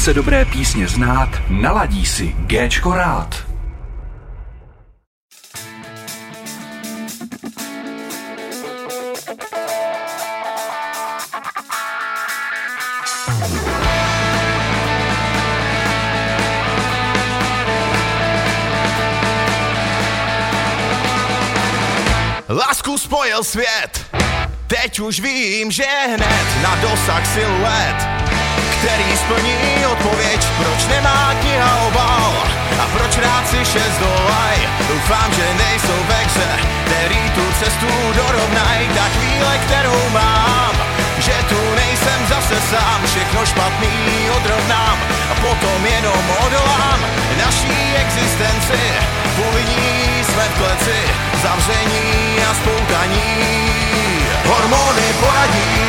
chce dobré písně znát, naladí si Géčko rád. Lásku spojil svět, teď už vím, že hned na dosah siluet, který splní odpověď, proč nemá kniha obal a proč rád si šest dolaj. Doufám, že nejsou ve hře, který tu cestu dorovnaj, ta chvíle, kterou mám, že tu nejsem zase sám, všechno špatný odrovnám a potom jenom odolám naší existenci, kvůli ní jsme v kleci, zavření a spoutaní. Hormony poradí,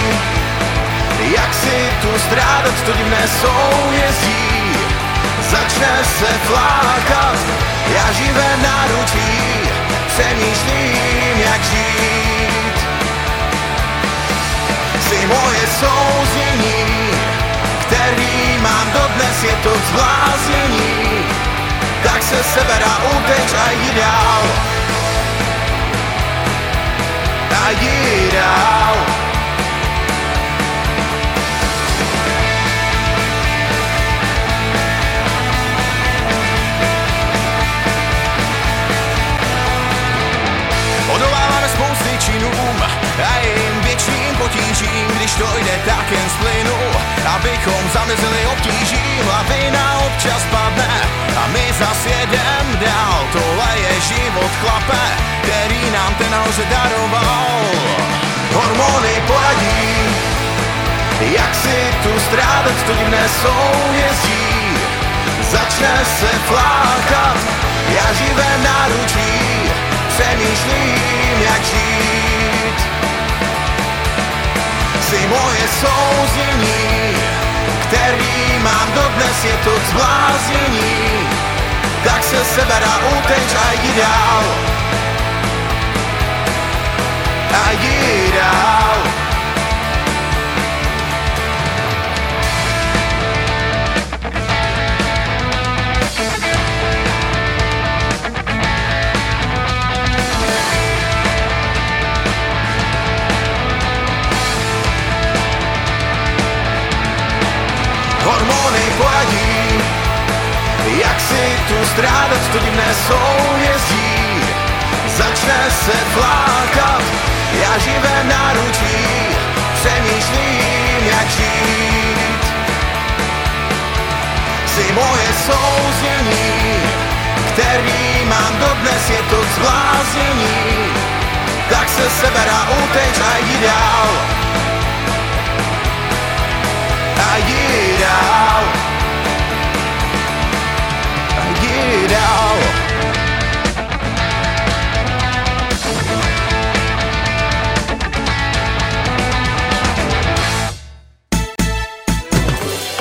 jak si tu strádat to divné soujezdí. Začne se flákat, já živé náručí, přemýšlím, jak žít. Jsi moje souznění, který mám dodnes, je to zbláznění. Tak se seber a uteč a jdi dál. A jdi dál. A jim věčným potížím, když to jde tak jen z plynu, abychom zamezili obtížím. Lavina občas padne a my zas jedem dál. Tohle je život chlape, který nám ten nahoře daroval. Hormony poradí, jak si tu strádat to divné soujezdí. Začne se flákat, já živé náručí, přemýšlím, jak žít. Jsi moje souznění, který mám dodnes, je to zbláznění. Tak se seber a uteč a jdi dál. A jdi dál. Si tu strádat to divné soujezdí. Začne se flákat, já živé náručí, přemýšlím, jak žít. Jsi moje souznění, který mám dodnes, je to zbláznění. Tak se seber a uteč a jdi dál. A jdi dál. Dál.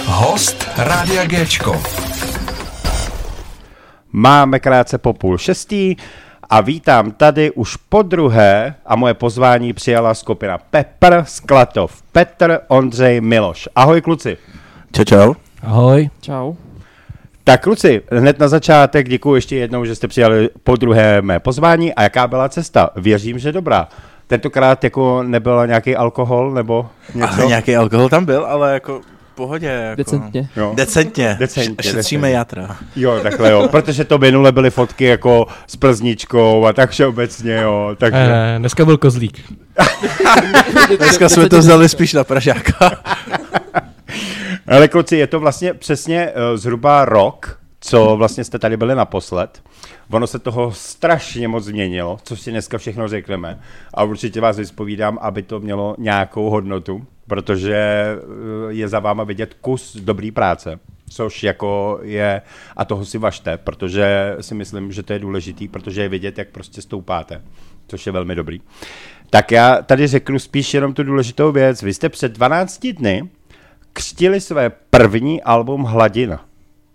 Host Rádia Géčko. Máme krátce po půl šestý a vítám tady už po druhé a moje pozvání přijala skupina Pepr Sklatov. Petr, Ondřej, Miloš. Ahoj kluci. Čau, čau. Ahoj. Čau. Tak kluci, hned na začátek děkuji ještě jednou, že jste přijali po druhé mé pozvání a jaká byla cesta? Věřím, že dobrá. Tentokrát jako nebyl nějaký alkohol nebo něco? A nějaký alkohol tam byl, ale jako pohodě. Jako... Decentně. Jo. Decentně. Decentně, Šetříme decentně. játra. Jo, takhle jo, protože to minule byly fotky jako s plzničkou a tak všeobecně jo, takže... Eh, dneska byl kozlík. Dneska jsme to vzali spíš na Pražáka. Ale kluci, je to vlastně přesně uh, zhruba rok, co vlastně jste tady byli naposled. Ono se toho strašně moc změnilo, co si dneska všechno řekneme. A určitě vás vyspovídám, aby to mělo nějakou hodnotu, protože eh, je za váma vidět kus dobrý práce, což jako je, a toho si vašte, protože si myslím, že to je důležitý, protože je vidět, jak prostě stoupáte, což je velmi dobrý. Tak já tady řeknu spíš jenom tu důležitou věc. Vy jste před 12 dny křtili své první album Hladina,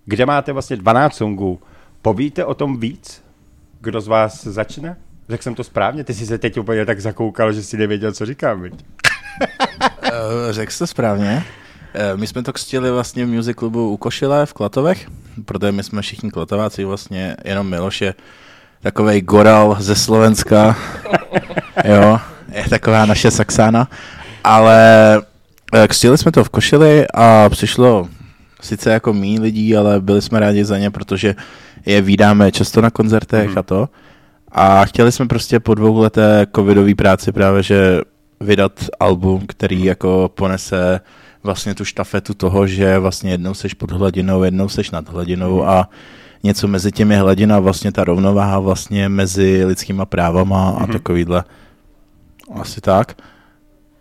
kde máte vlastně 12 songů. Povíte o tom víc? Kdo z vás začne? Řekl jsem to správně? Ty jsi se teď úplně tak zakoukal, že si nevěděl, co říkám, viď? Eh, Řekl jsi to správně. Eh, my jsme to křtili vlastně v music klubu u Košile v Klatovech, protože my jsme všichni klatováci, vlastně jenom Miloš je takovej goral ze Slovenska, jo, je taková naše Saxána, ale křtili jsme to v Košili a přišlo sice jako mý lidí, ale byli jsme rádi za ně, protože je vydáme často na koncertech hmm. a to. A chtěli jsme prostě po dvou leté covidové práci právě, že vydat album, který jako ponese vlastně tu štafetu toho, že vlastně jednou seš pod hladinou, jednou seš nad hladinou hmm. a něco mezi těmi hladina, vlastně ta rovnováha vlastně mezi lidskýma právama a mm-hmm. takovýhle. Asi tak.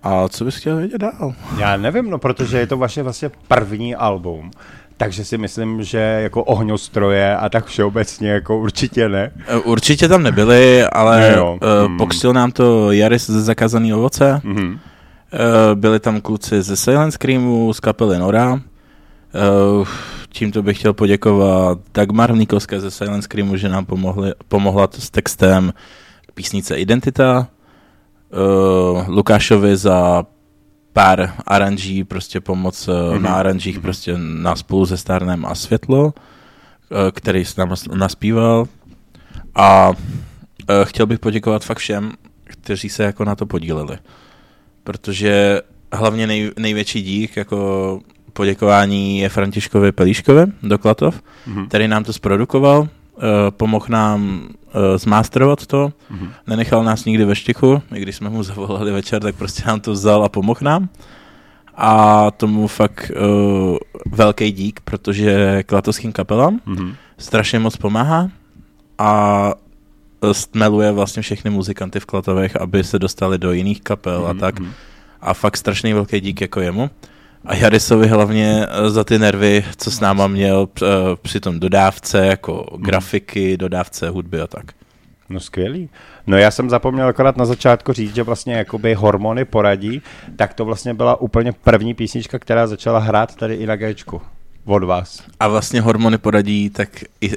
A co bys chtěl vědět dál? Já nevím, no, protože je to vaše vlastně první album. Takže si myslím, že jako ohňostroje a tak všeobecně jako určitě ne. E, určitě tam nebyly, ale uh, mm. pokřtil nám to Jaris ze Zakazaný ovoce. Mm-hmm. Uh, byli tam kluci ze Silent Screamu, z kapely Nora. Uh, tímto bych chtěl poděkovat Dagmar Nikolské ze Silent Screamu, že nám pomohli, pomohla s textem k písnice Identita. Uh, Lukášovi za pár aranží, prostě pomoc mm-hmm. na aranžích, mm-hmm. prostě na spolu se Starnem a Světlo, uh, který s nám naspíval. A uh, chtěl bych poděkovat fakt všem, kteří se jako na to podíleli. Protože hlavně nej, největší dík jako poděkování je Františkovi Pelíškovi do Klatov, mm-hmm. který nám to zprodukoval, uh, pomohl nám zmástrovat to, mm-hmm. nenechal nás nikdy ve štichu, i když jsme mu zavolali večer, tak prostě nám to vzal a pomohl nám. A tomu fakt uh, velký dík, protože klatovským kapelám mm-hmm. strašně moc pomáhá a stmeluje vlastně všechny muzikanty v Klatovech, aby se dostali do jiných kapel mm-hmm. a mhm, tak. Mhm. A fakt strašný velký dík jako jemu. A Jarisovi hlavně eh, za ty nervy, co s náma měl eh, při tom dodávce, jako grafiky, dodávce hudby a tak. No skvělý. No já jsem zapomněl akorát na začátku říct, že vlastně jakoby hormony poradí, tak to vlastně byla úplně první písnička, která začala hrát tady i na Gčku od vás. A vlastně Hormony poradí, tak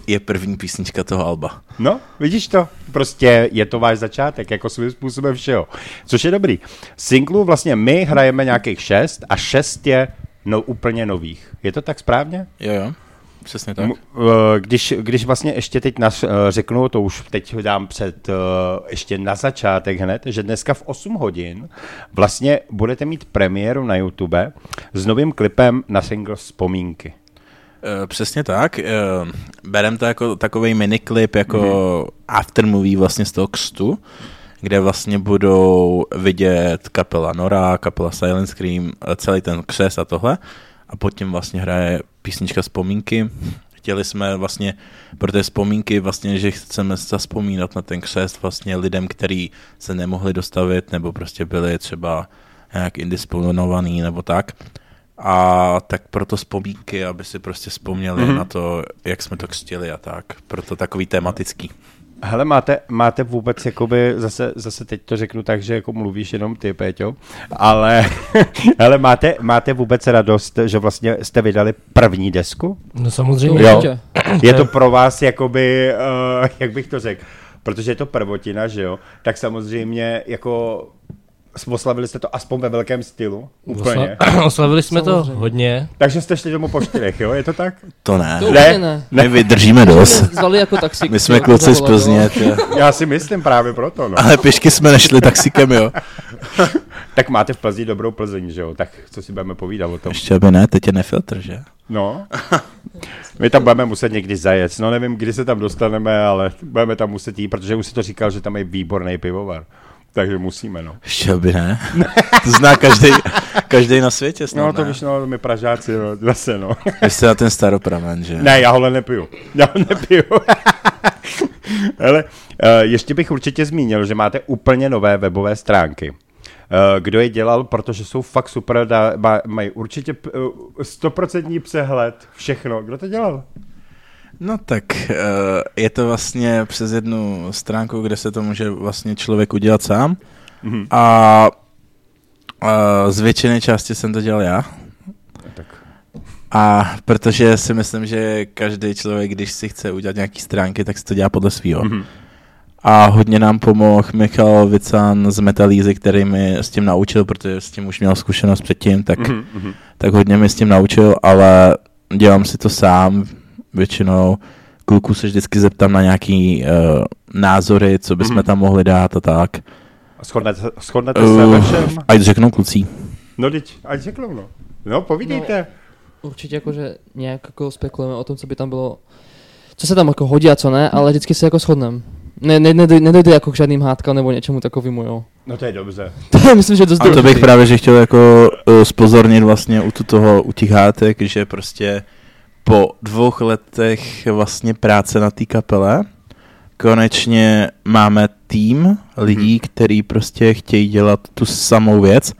je první písnička toho alba. No, vidíš to? Prostě je to váš začátek, jako svým způsobem všeho. Což je dobrý. Singlů vlastně my hrajeme nějakých šest a šest je no, úplně nových. Je to tak správně? Jo, jo. Přesně tak. Eh, když, když vlastně ještě teď nas, eh, řeknu, to už teď dám před, eh, ještě na začátek hned, že dneska v 8 hodin vlastně budete mít premiéru na YouTube s novým klipem na single Vzpomínky. Přesně tak. Berem to jako takový miniklip, jako mm-hmm. aftermovie vlastně z toho kstu, kde vlastně budou vidět kapela Nora, kapela Silent Scream, celý ten křes a tohle. A pod tím vlastně hraje písnička Vzpomínky. Chtěli jsme vlastně pro ty vzpomínky vlastně, že chceme zaspomínat na ten křest vlastně lidem, kteří se nemohli dostavit nebo prostě byli třeba nějak indisponovaný nebo tak. A tak proto vzpomínky, aby si prostě vzpomněli mm-hmm. na to, jak jsme to křtili a tak. Proto takový tematický. Hele, máte, máte vůbec, jakoby, zase, zase teď to řeknu tak, že jako mluvíš jenom ty, Péťo, ale hele, máte, máte vůbec radost, že vlastně jste vydali první desku? No samozřejmě. Jo. Je to pro vás, jakoby, uh, jak bych to řekl, protože je to prvotina, že jo, tak samozřejmě jako oslavili jste to aspoň ve velkém stylu? Úplně. Osla- oslavili jsme Samozřejmě. to hodně. Takže jste šli domů po čtyřech, jo? Je to tak? To ne. To ne. ne. My vydržíme dost. Zvali jako taxík. My jsme kluci z Plzně. Já si myslím právě proto, no. Ale pěšky jsme nešli taxikem, jo. tak máte v Plzni dobrou Plzeň, že jo? Tak co si budeme povídat o tom? Ještě by ne, teď je nefiltr, že? No. My tam budeme muset někdy zajet. No nevím, kdy se tam dostaneme, ale budeme tam muset jít, protože už si to říkal, že tam je výborný pivovar. Takže musíme, no. Ještě by ne. to zná každý, každý na světě snad, No to ne? víš, no, my Pražáci, no, zase, no. Vy jste na ten staropramen, že? Ne, já ho nepiju. Já ho nepiju. Ale uh, ještě bych určitě zmínil, že máte úplně nové webové stránky. Uh, kdo je dělal, protože jsou fakt super, dá, mají určitě stoprocentní uh, přehled, všechno. Kdo to dělal? No tak uh, je to vlastně přes jednu stránku, kde se to může vlastně člověk udělat sám. Mm-hmm. A uh, z většiny části jsem to dělal já. Tak. A protože si myslím, že každý člověk, když si chce udělat nějaký stránky, tak si to dělá podle svého. Mm-hmm. A hodně nám pomohl Michal Vican z Metalízy, který mi s tím naučil, protože s tím už měl zkušenost předtím, tak, mm-hmm. tak hodně mi s tím naučil, ale dělám si to sám většinou. Kluků se vždycky zeptám na nějaký uh, názory, co bychom mm-hmm. tam mohli dát a tak. A shodnete, shodnete uh, se ve všem? Ať řeknou kluci. No teď, ať řeknou, no. No, povídejte. No, určitě jakože nějak jako spekulujeme o tom, co by tam bylo, co se tam jako hodí a co ne, ale vždycky se jako shodneme. Ne, ne, nedojde, nedojde jako k žádným hádkám nebo něčemu takovému, jo. No to je dobře. to je, myslím, že dost A to bych právě že chtěl jako uh, spozornit vlastně u toho, u těch hátek, že prostě po dvou letech vlastně práce na té kapele konečně máme tým lidí, hmm. který prostě chtějí dělat tu samou věc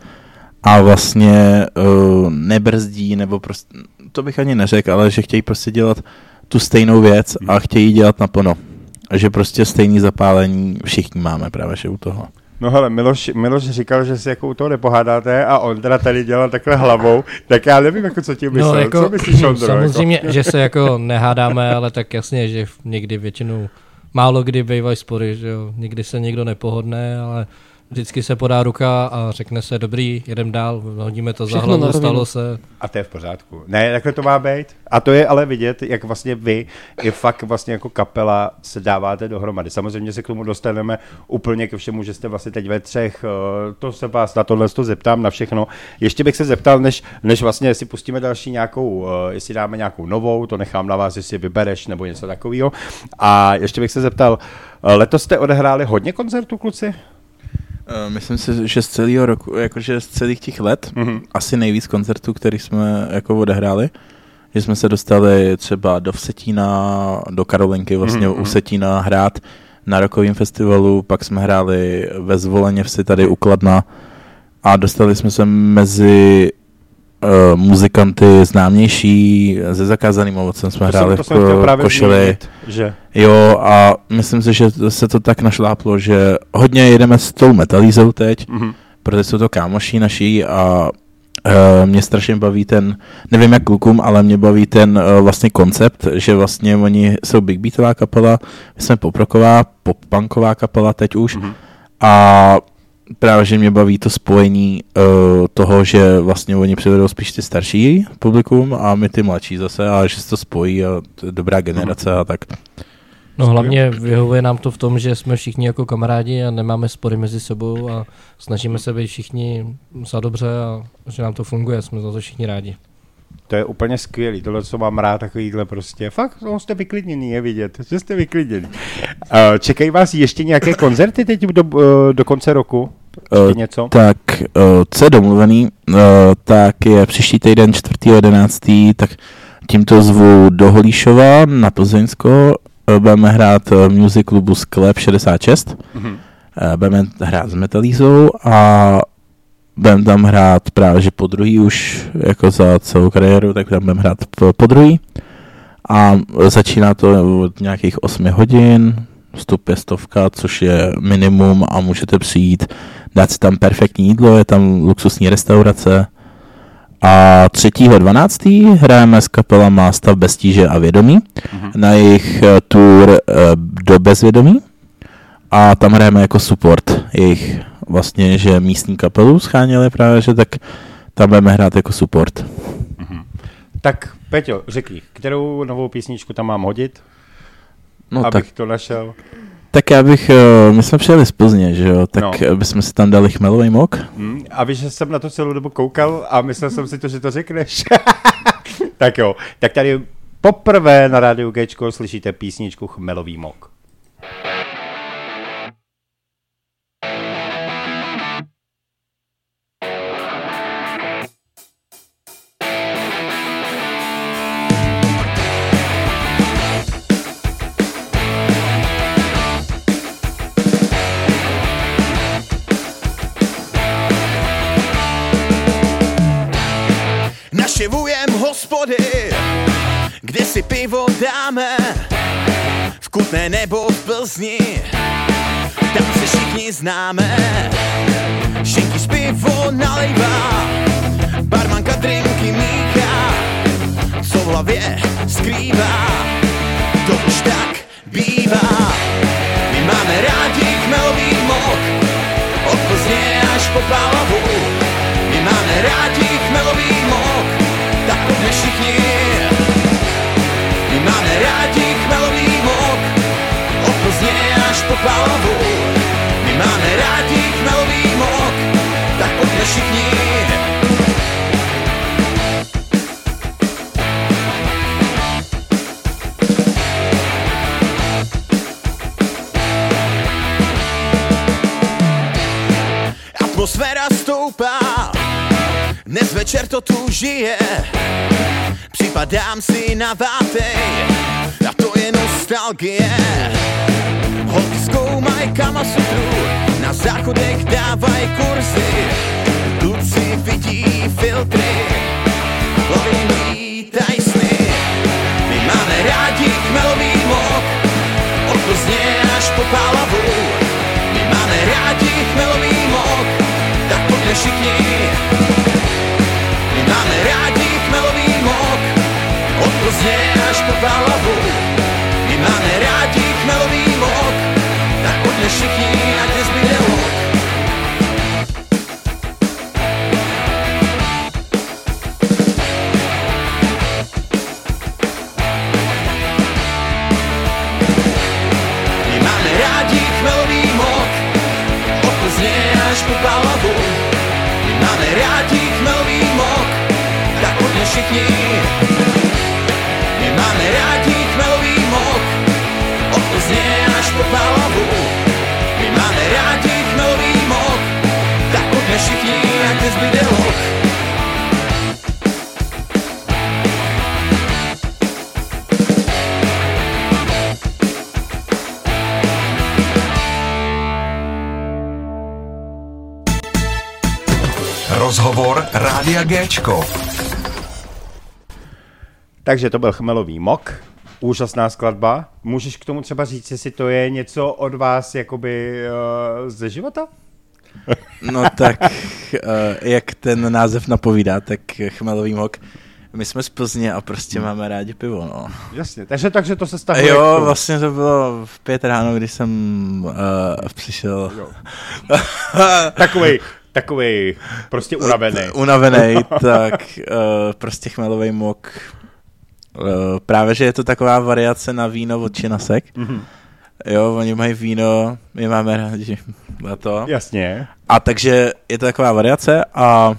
a vlastně uh, nebrzdí, nebo prostě, to bych ani neřekl, ale že chtějí prostě dělat tu stejnou věc a chtějí dělat naplno. A že prostě stejný zapálení všichni máme právě že u toho. No hele, Miloš, Miloš říkal, že si jako u toho nepohádáte a on teda tady dělal takhle hlavou, tak já nevím, jako co tím myslel. No, jako, co myslíš, Ondro? Samozřejmě, jako? že se jako nehádáme, ale tak jasně, že někdy většinou málo kdy bývají spory, že jo. Někdy se někdo nepohodne, ale vždycky se podá ruka a řekne se, dobrý, jedem dál, hodíme to Všechno za hlavu, stalo se. A to je v pořádku. Ne, takhle to má být. A to je ale vidět, jak vlastně vy i fakt vlastně jako kapela se dáváte dohromady. Samozřejmě se k tomu dostaneme úplně ke všemu, že jste vlastně teď ve třech. Eh, to se vás na tohle to zeptám, na všechno. Ještě bych se zeptal, než, než vlastně si pustíme další nějakou, eh, jestli dáme nějakou novou, to nechám na vás, jestli vybereš nebo něco takového. A ještě bych se zeptal, eh, letos jste odehráli hodně koncertů, kluci? Uh, myslím si, že z celého roku, jakože z celých těch let, mm-hmm. asi nejvíc koncertů, který jsme jako odehráli, že jsme se dostali třeba do Vsetína, do Karolinky, vlastně mm-hmm. u Vsetína hrát na rokovém festivalu, pak jsme hráli ve Zvoleně vsi tady u Kladna a dostali jsme se mezi uh, muzikanty známější, ze zakázaným ovocem jsme to hráli jsem, to v košili. Změnit, že? Jo, a myslím si, že se to tak našláplo, že hodně jedeme s tou metalízou teď, mm-hmm. protože jsou to kámoší naší a Uh, mě strašně baví ten, nevím jak klukům, ale mě baví ten uh, vlastně koncept, že vlastně oni jsou big beatová kapela, my jsme poproková, pop-punková kapela teď už mm-hmm. a právě, že mě baví to spojení uh, toho, že vlastně oni přivedou spíš ty starší publikum a my ty mladší zase a že se to spojí a to je dobrá generace a tak. No hlavně vyhovuje nám to v tom, že jsme všichni jako kamarádi a nemáme spory mezi sebou a snažíme se být všichni za dobře a že nám to funguje, jsme za to všichni rádi. To je úplně skvělý, tohle, co mám rád, takovýhle prostě. Fakt, no, jste vyklidněný, je vidět, že jste vyklidněný. Uh, čekají vás ještě nějaké koncerty teď do, uh, do konce roku? Uh, něco? Tak, uh, co je domluvený, uh, tak je příští týden 4.11. tak tímto zvu do Holíšova na Plzeňsko. Budeme hrát v Music Clubu Sklep 66. Mm-hmm. Budeme hrát s Metalízou a budeme tam hrát právě, že po druhý už jako za celou kariéru, tak tam budeme hrát po, po druhý. A začíná to od nějakých 8 hodin, vstup je stovka, což je minimum a můžete přijít, dát si tam perfektní jídlo, je tam luxusní restaurace. A 3.12. hrajeme s kapelama Stav bez tíže a vědomí uh-huh. na jejich eh, tour uh, do bezvědomí a tam hrajeme jako support jejich vlastně, že místní kapelu scháněli právě, že tak tam budeme hrát jako support. Mm-hmm. Tak Peťo, řekni, kterou novou písničku tam mám hodit, no, abych tak, to našel? Tak já bych, uh, my jsme přijeli z Plzně, že jo, tak no. bychom si tam dali chmelový mok. Mm, a víš, že jsem na to celou dobu koukal a myslel jsem si to, že to řekneš. tak jo, tak tady poprvé na rádiu Gčko slyšíte písničku Chmelový mok. hospody, pivo dáme v Kutné nebo v Plzni. Tam se všichni známe, šenky z pivo nalejvá, barmanka drinky míchá, co v hlavě skrývá, to už tak bývá. My máme rádi chmelový mok, od Plzně až po Pálavu. My máme rádi chmelový mok, tak pojďme všichni Rádi chmelový mok, od Plzně až po Pálavou. My máme rádi chmelový mok, tak pojďme všichni. Atmosféra stoupá, dnes večer to tu žije. Připadám si na vátej, nostalgie. Holky zkoumaj kamasutru, na záchodech dávaj kurzy. Kluci vidí filtry, loví lítaj sny. My máme rádi chmelový mok, od Plzně až po Pálavu. My máme rádi chmelový mok, tak pojďme všichni. My máme rádi chmelový mok, od Plzně až po Pálavu. Rádia Géčko. Takže to byl Chmelový mok, úžasná skladba. Můžeš k tomu třeba říct, jestli to je něco od vás jakoby uh, ze života? No tak, uh, jak ten název napovídá, tak chmelový mok. My jsme z Plzně a prostě máme rádi pivo, no. Jasně, takže, takže to se stahuje. Jo, tomu. vlastně to bylo v pět ráno, když jsem uh, přišel. Jo. Takovej, prostě unavený. Unavený, tak uh, prostě chmelový mok. Uh, právě, že je to taková variace na víno od Činasek. Mhm. Jo, oni mají víno, my máme rádi na to. Jasně. A takže je to taková variace a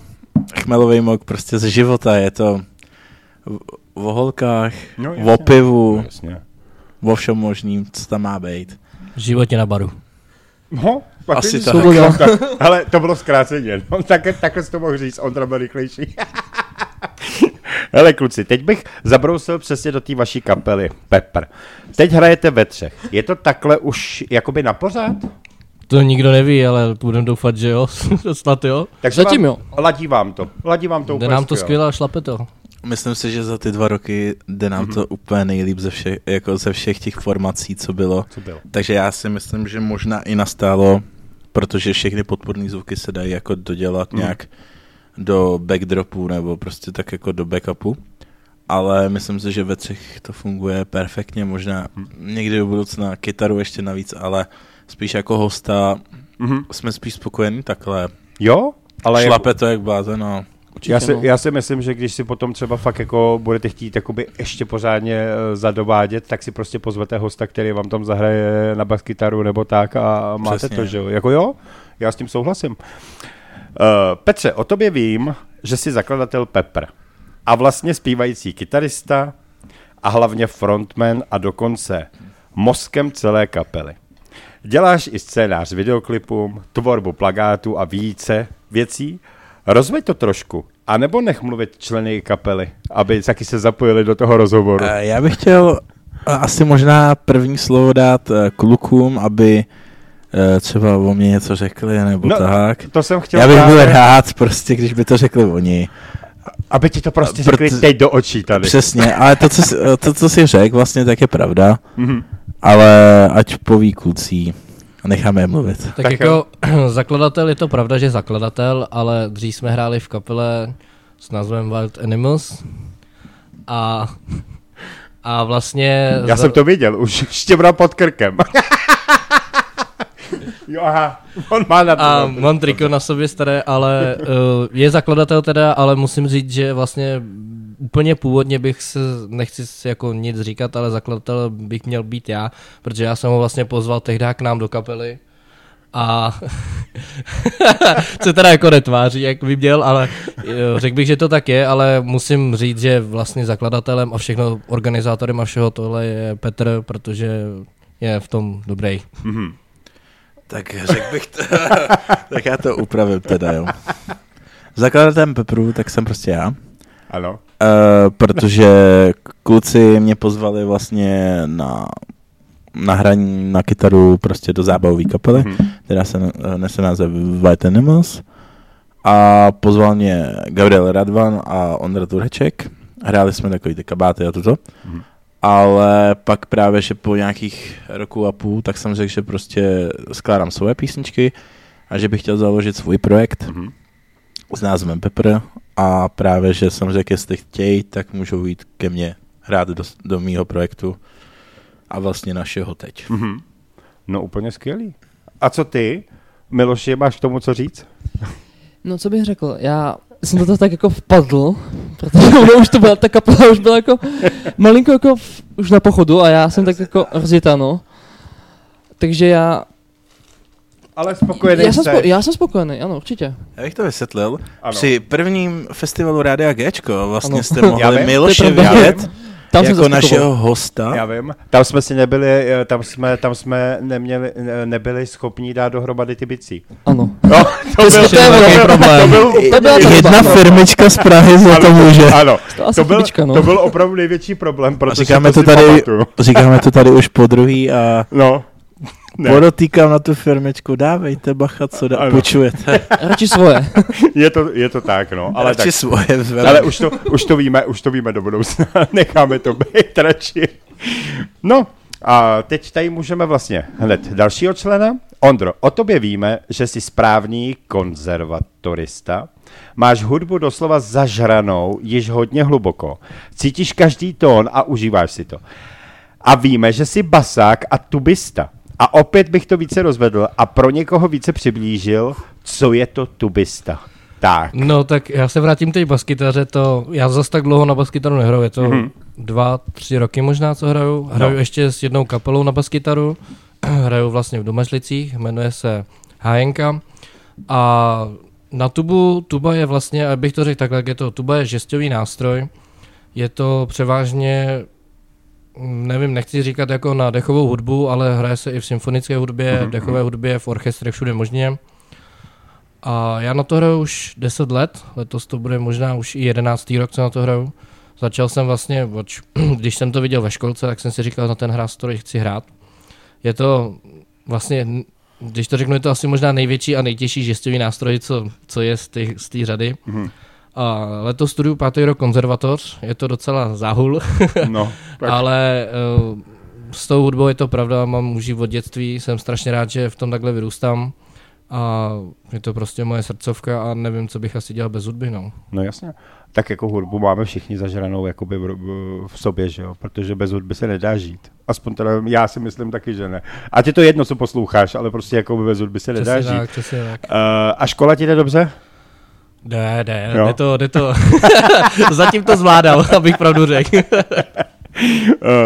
chmelový mok prostě ze života je to v- o holkách, No, o pivu, Jasně. o všem možným, co tam má být. V životě na baru. No, pak Asi tak. tak. Hele, to bylo zkráceně. No, tak, takhle jsi to mohl říct, Ondra byl rychlejší. Hele kluci, teď bych zabrousil přesně do té vaší kapely, Pepper. Teď hrajete ve třech. Je to takhle už jakoby na pořád? To nikdo neví, ale budeme doufat, že jo. Snad jo. Takže Zatím vám, jo. Ladí vám to. Ladí vám to Jde úplně nám to skvěle. a šlape to. Myslím si, že za ty dva roky jde nám Mhm. to úplně nejlíp ze všech, jako ze všech těch formací, co bylo. Co bylo? Takže já si myslím, že možná i nastálo, protože všechny podporné zvuky se dají jako dodělat Mhm. nějak do backdropu nebo prostě tak jako do backupu. Ale myslím si, že ve třech to funguje perfektně, možná Mhm. někdy do budoucna kytaru ještě navíc, ale spíš jako hosta Mhm. jsme spíš spokojení takhle. Jo? Ale Šlape to jak blázen, no. Já, si, no. já si myslím, že když si potom třeba fakt jako budete chtít jakoby ještě pořádně eh, zadovádět, tak si prostě pozvete hosta, který vám tam zahraje na baskytaru nebo tak a máte Přesně. to, že jo? Jako jo? Já s tím souhlasím. Uh, Petře, o tobě vím, že jsi zakladatel Pepper a vlastně zpívající kytarista a hlavně frontman a dokonce mozkem celé kapely. Děláš i scénář videoklipům, tvorbu plagátů a více věcí. Rozveď to trošku, a nebo nech mluvit členy kapely, aby taky se zapojili do toho rozhovoru. Eh, Já bych chtěl eh, asi možná první slovo dát eh, klukům, aby třeba o mě něco řekli, nebo No, tak. To jsem chtěl Já bych byl právě, rád, prostě, když by to řekli oni. aby ti to prostě Proto- řekli teď do očí tady. Přesně, ale to, co, jsi- to, co jsi řekl, vlastně tak je pravda, Mhm. ale ať poví klucí a necháme je mluvit. Tak, Tak jako zakladatel je to pravda, že zakladatel, ale dřív jsme hráli v kapele s názvem Wild Animals a, a vlastně... Já jsem to viděl, už štěbra pod krkem. Jo, aha, on má na to. A mám triko na sobě staré, ale uh, je zakladatel teda, ale musím říct, že vlastně úplně původně bych se, nechci jako nic říkat, ale zakladatel bych měl být já, protože já jsem ho vlastně pozval tehdy k nám do kapely a co teda jako netváří, jak by měl, ale řekl bych, že to tak je, ale musím říct, že vlastně zakladatelem a všechno organizátorem a všeho tohle je Petr, protože je v tom dobrý. Mm-hmm. Tak řekl bych, to, tak já to upravím teda, jo. Zakladatelem Pepru, tak jsem prostě já. Ano. Uh, protože kluci mě pozvali vlastně na na hraní na kytaru prostě do zábavové kapely, mm-hmm. která se nese název White Animals. A pozval mě Gabriel Radvan a Ondra Tureček. Hráli jsme takový ty kabáty a toto. Mm-hmm. Ale pak právě, že po nějakých roku a půl, tak jsem řekl, že prostě skládám svoje písničky a že bych chtěl založit svůj projekt mm-hmm. s názvem Pepper a právě, že jsem řekl, jestli chtějí, tak můžou jít ke mně hrát do, do mýho projektu a vlastně našeho teď. Mm-hmm. No úplně skvělý. A co ty, Miloši, máš k tomu co říct? No co bych řekl, já jsem do toho tak jako vpadl, protože ono už to byla, ta kapela už byla jako malinko jako v, už na pochodu a já jsem tak jako rozjetá, no. Takže já... Ale spokojený já jsem, spo, já jsem spokojený, ano, určitě. Já bych to vysvětlil. Ano. Při prvním festivalu Rádia Gčko vlastně ano. jste mohli Miloše vidět tam jako našeho hosta. Já vím. Tam jsme si nebyli, eh, tam jsme, tam jsme neměli, nebyli schopni dát dohromady ty bicí. Ano. No, to, to byl, to byl problém. To byl, to byl jedna firmička z Prahy za to může. Ano, to, to, byl, no. to byl opravdu největší problém, protože říkáme to, tady, říkáme to tady už po druhý a no. Ne. Podotýkám na tu firmičku, dávejte bacha, co da, počujete. Radši svoje. je, to, je to tak, no. Ale radši tak, svoje. Ale už to, už to víme, už to víme do budoucna. Necháme to být radši. No, a teď tady můžeme vlastně hned dalšího člena. Ondro, o tobě víme, že jsi správný konzervatorista. Máš hudbu doslova zažranou již hodně hluboko. Cítíš každý tón a užíváš si to. A víme, že jsi basák a tubista. A opět bych to více rozvedl a pro někoho více přiblížil, co je to tubista. Tak. No tak já se vrátím k té baskytaře, to já zase tak dlouho na baskytaru nehraju, je to mm-hmm. dva, tři roky možná, co hraju. Hraju no. ještě s jednou kapelou na baskytaru, hraju vlastně v Domažlicích, jmenuje se Hájenka a na tubu, tuba je vlastně, abych to řekl takhle, je to, tuba je žestový nástroj, je to převážně nevím, nechci říkat jako na dechovou hudbu, ale hraje se i v symfonické hudbě, v dechové hudbě, v orchestrech, všude možně. A já na to hraju už 10 let, letos to bude možná už i 11. rok, co na to hraju. Začal jsem vlastně, když jsem to viděl ve školce, tak jsem si říkal, na ten hrástroj chci hrát. Je to vlastně, když to řeknu, je to asi možná největší a nejtěžší žestový nástroj, co, co je z té řady. Mm-hmm. A letos studuju pátý rok konzervatoř, je to docela záhul, no, ale uh, s tou hudbou je to pravda, mám už od dětství, jsem strašně rád, že v tom takhle vyrůstám a je to prostě moje srdcovka a nevím, co bych asi dělal bez hudby, no. No jasně, tak jako hudbu máme všichni zažranou jakoby v, v sobě, že jo, protože bez hudby se nedá žít. Aspoň teda já si myslím taky, že ne. A je to jedno, co posloucháš, ale prostě jako bez hudby se nedá přesně žít. Tak, přesně tak. Uh, a škola ti jde dobře? Jde, jde, jde to, jde to. Zatím to zvládal, abych pravdu řekl. Uh,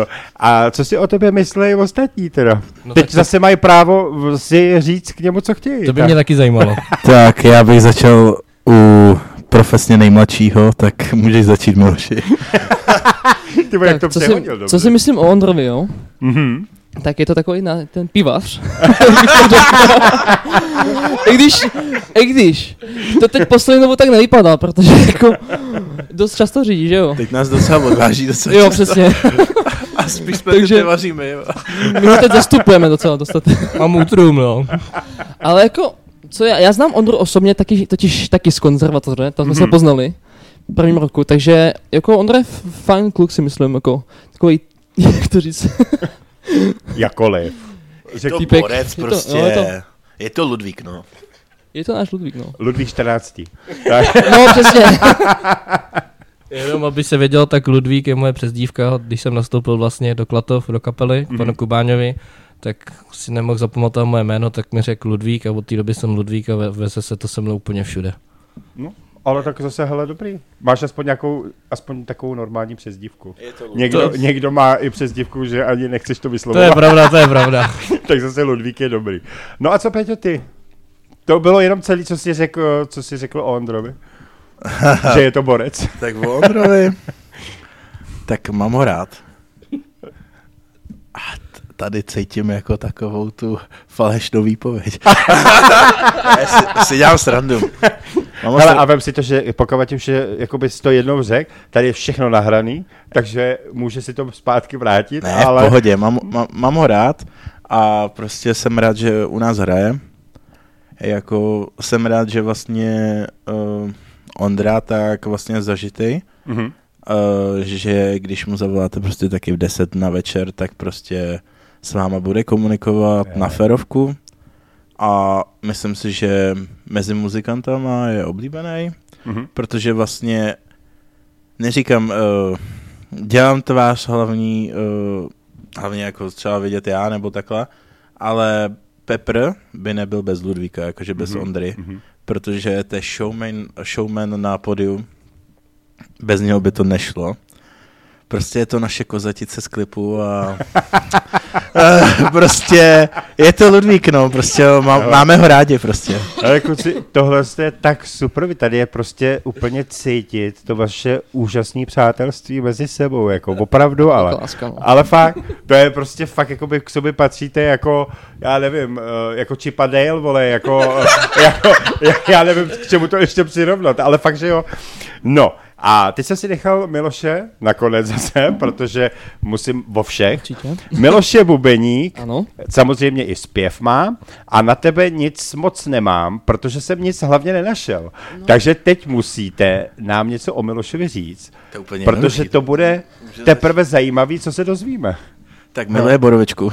a co si o tobě myslí ostatní teda? No Teď zase mají právo si říct k němu, co chtějí. To by tak. mě taky zajímalo. tak, já bych začal u profesně nejmladšího, tak můžeš začít Miloši. Ty jak to co, si, co si myslím o Ondrovi, jo? Mm-hmm tak je to takový na, ten pivař. I když, i když, to teď poslední dobu tak nevypadá, protože jako dost často řídí, že jo? Teď nás docela odváží docela Jo, přesně. A spíš jsme Takže, nevaříme, jo. My ho teď zastupujeme docela dostatečně. A můtrům, no. Ale jako, co já, já znám Ondru osobně taky, totiž taky z konzervatoře, tam jsme mm-hmm. se mhm. poznali v prvním roku, takže jako Ondra je fajn kluk si myslím, jako takový, jak to říct, Jakoliv. Je to týpek, borec je prostě. To, no, je, to, je to Ludvík, no. Je to náš Ludvík, no. Ludvík 14. Tak. No, přesně. Jenom aby se věděl, tak Ludvík je moje přezdívka, když jsem nastoupil vlastně do Klatov, do kapely, mm-hmm. panu Kubáňovi, tak si nemohl zapamatovat moje jméno, tak mi řekl Ludvík a od té doby jsem Ludvík a veze se to se mnou úplně všude. No, ale tak zase, hele, dobrý. Máš aspoň nějakou, aspoň takovou normální přezdívku. Někdo, to... někdo má i přezdívku, že ani nechceš to vyslovovat. To je pravda, to je pravda. tak zase Ludvík je dobrý. No a co, Peťo, ty? To bylo jenom celý, co jsi řekl, co jsi řekl o Ondrovi. že je to borec. tak o Ondrovi, tak mám ho rád. A tady cítím jako takovou tu falešnou výpověď. Já si, si dělám srandu. Mám Hele, a vem si to, že pokud tím, že jakoby to jednou řek, tady je všechno nahraný, takže může si to zpátky vrátit. Ne, ale... v pohodě, mám, mám, mám ho rád a prostě jsem rád, že u nás hraje. Jako jsem rád, že vlastně uh, Ondra tak vlastně zažitý. Mm-hmm. Uh, že když mu zavoláte prostě taky v 10 na večer, tak prostě s váma bude komunikovat je. na ferovku a myslím si, že mezi muzikantama je oblíbený, mm-hmm. protože vlastně neříkám, uh, dělám tvář hlavní, uh, hlavně jako třeba vidět já nebo takhle, ale Pepper by nebyl bez Ludvíka, jakože bez mm-hmm. Ondry, mm-hmm. protože to je showman, showman na podiu, bez něho by to nešlo. Prostě je to naše kozatice z klipu a prostě je to Ludvík, no, prostě má, máme ho rádi prostě. Ale kluci, tohle je tak super, vy tady je prostě úplně cítit to vaše úžasné přátelství mezi sebou, jako opravdu, ale, no. ale fakt, to je prostě fakt, jako by k sobě patříte jako, já nevím, eh, jako Chipa Dale, vole, jako, jako, já nevím, k čemu to ještě přirovnat, ale fakt, že jo. No, a teď jsem si nechal Miloše nakonec zase, protože musím vo všech. Určitě. Miloš je bubeník, ano. samozřejmě i zpěv má a na tebe nic moc nemám, protože jsem nic hlavně nenašel. No. Takže teď musíte nám něco o Milošovi říct, to úplně protože to bude teprve zajímavý, co se dozvíme. Tak miluje no. Borovečku.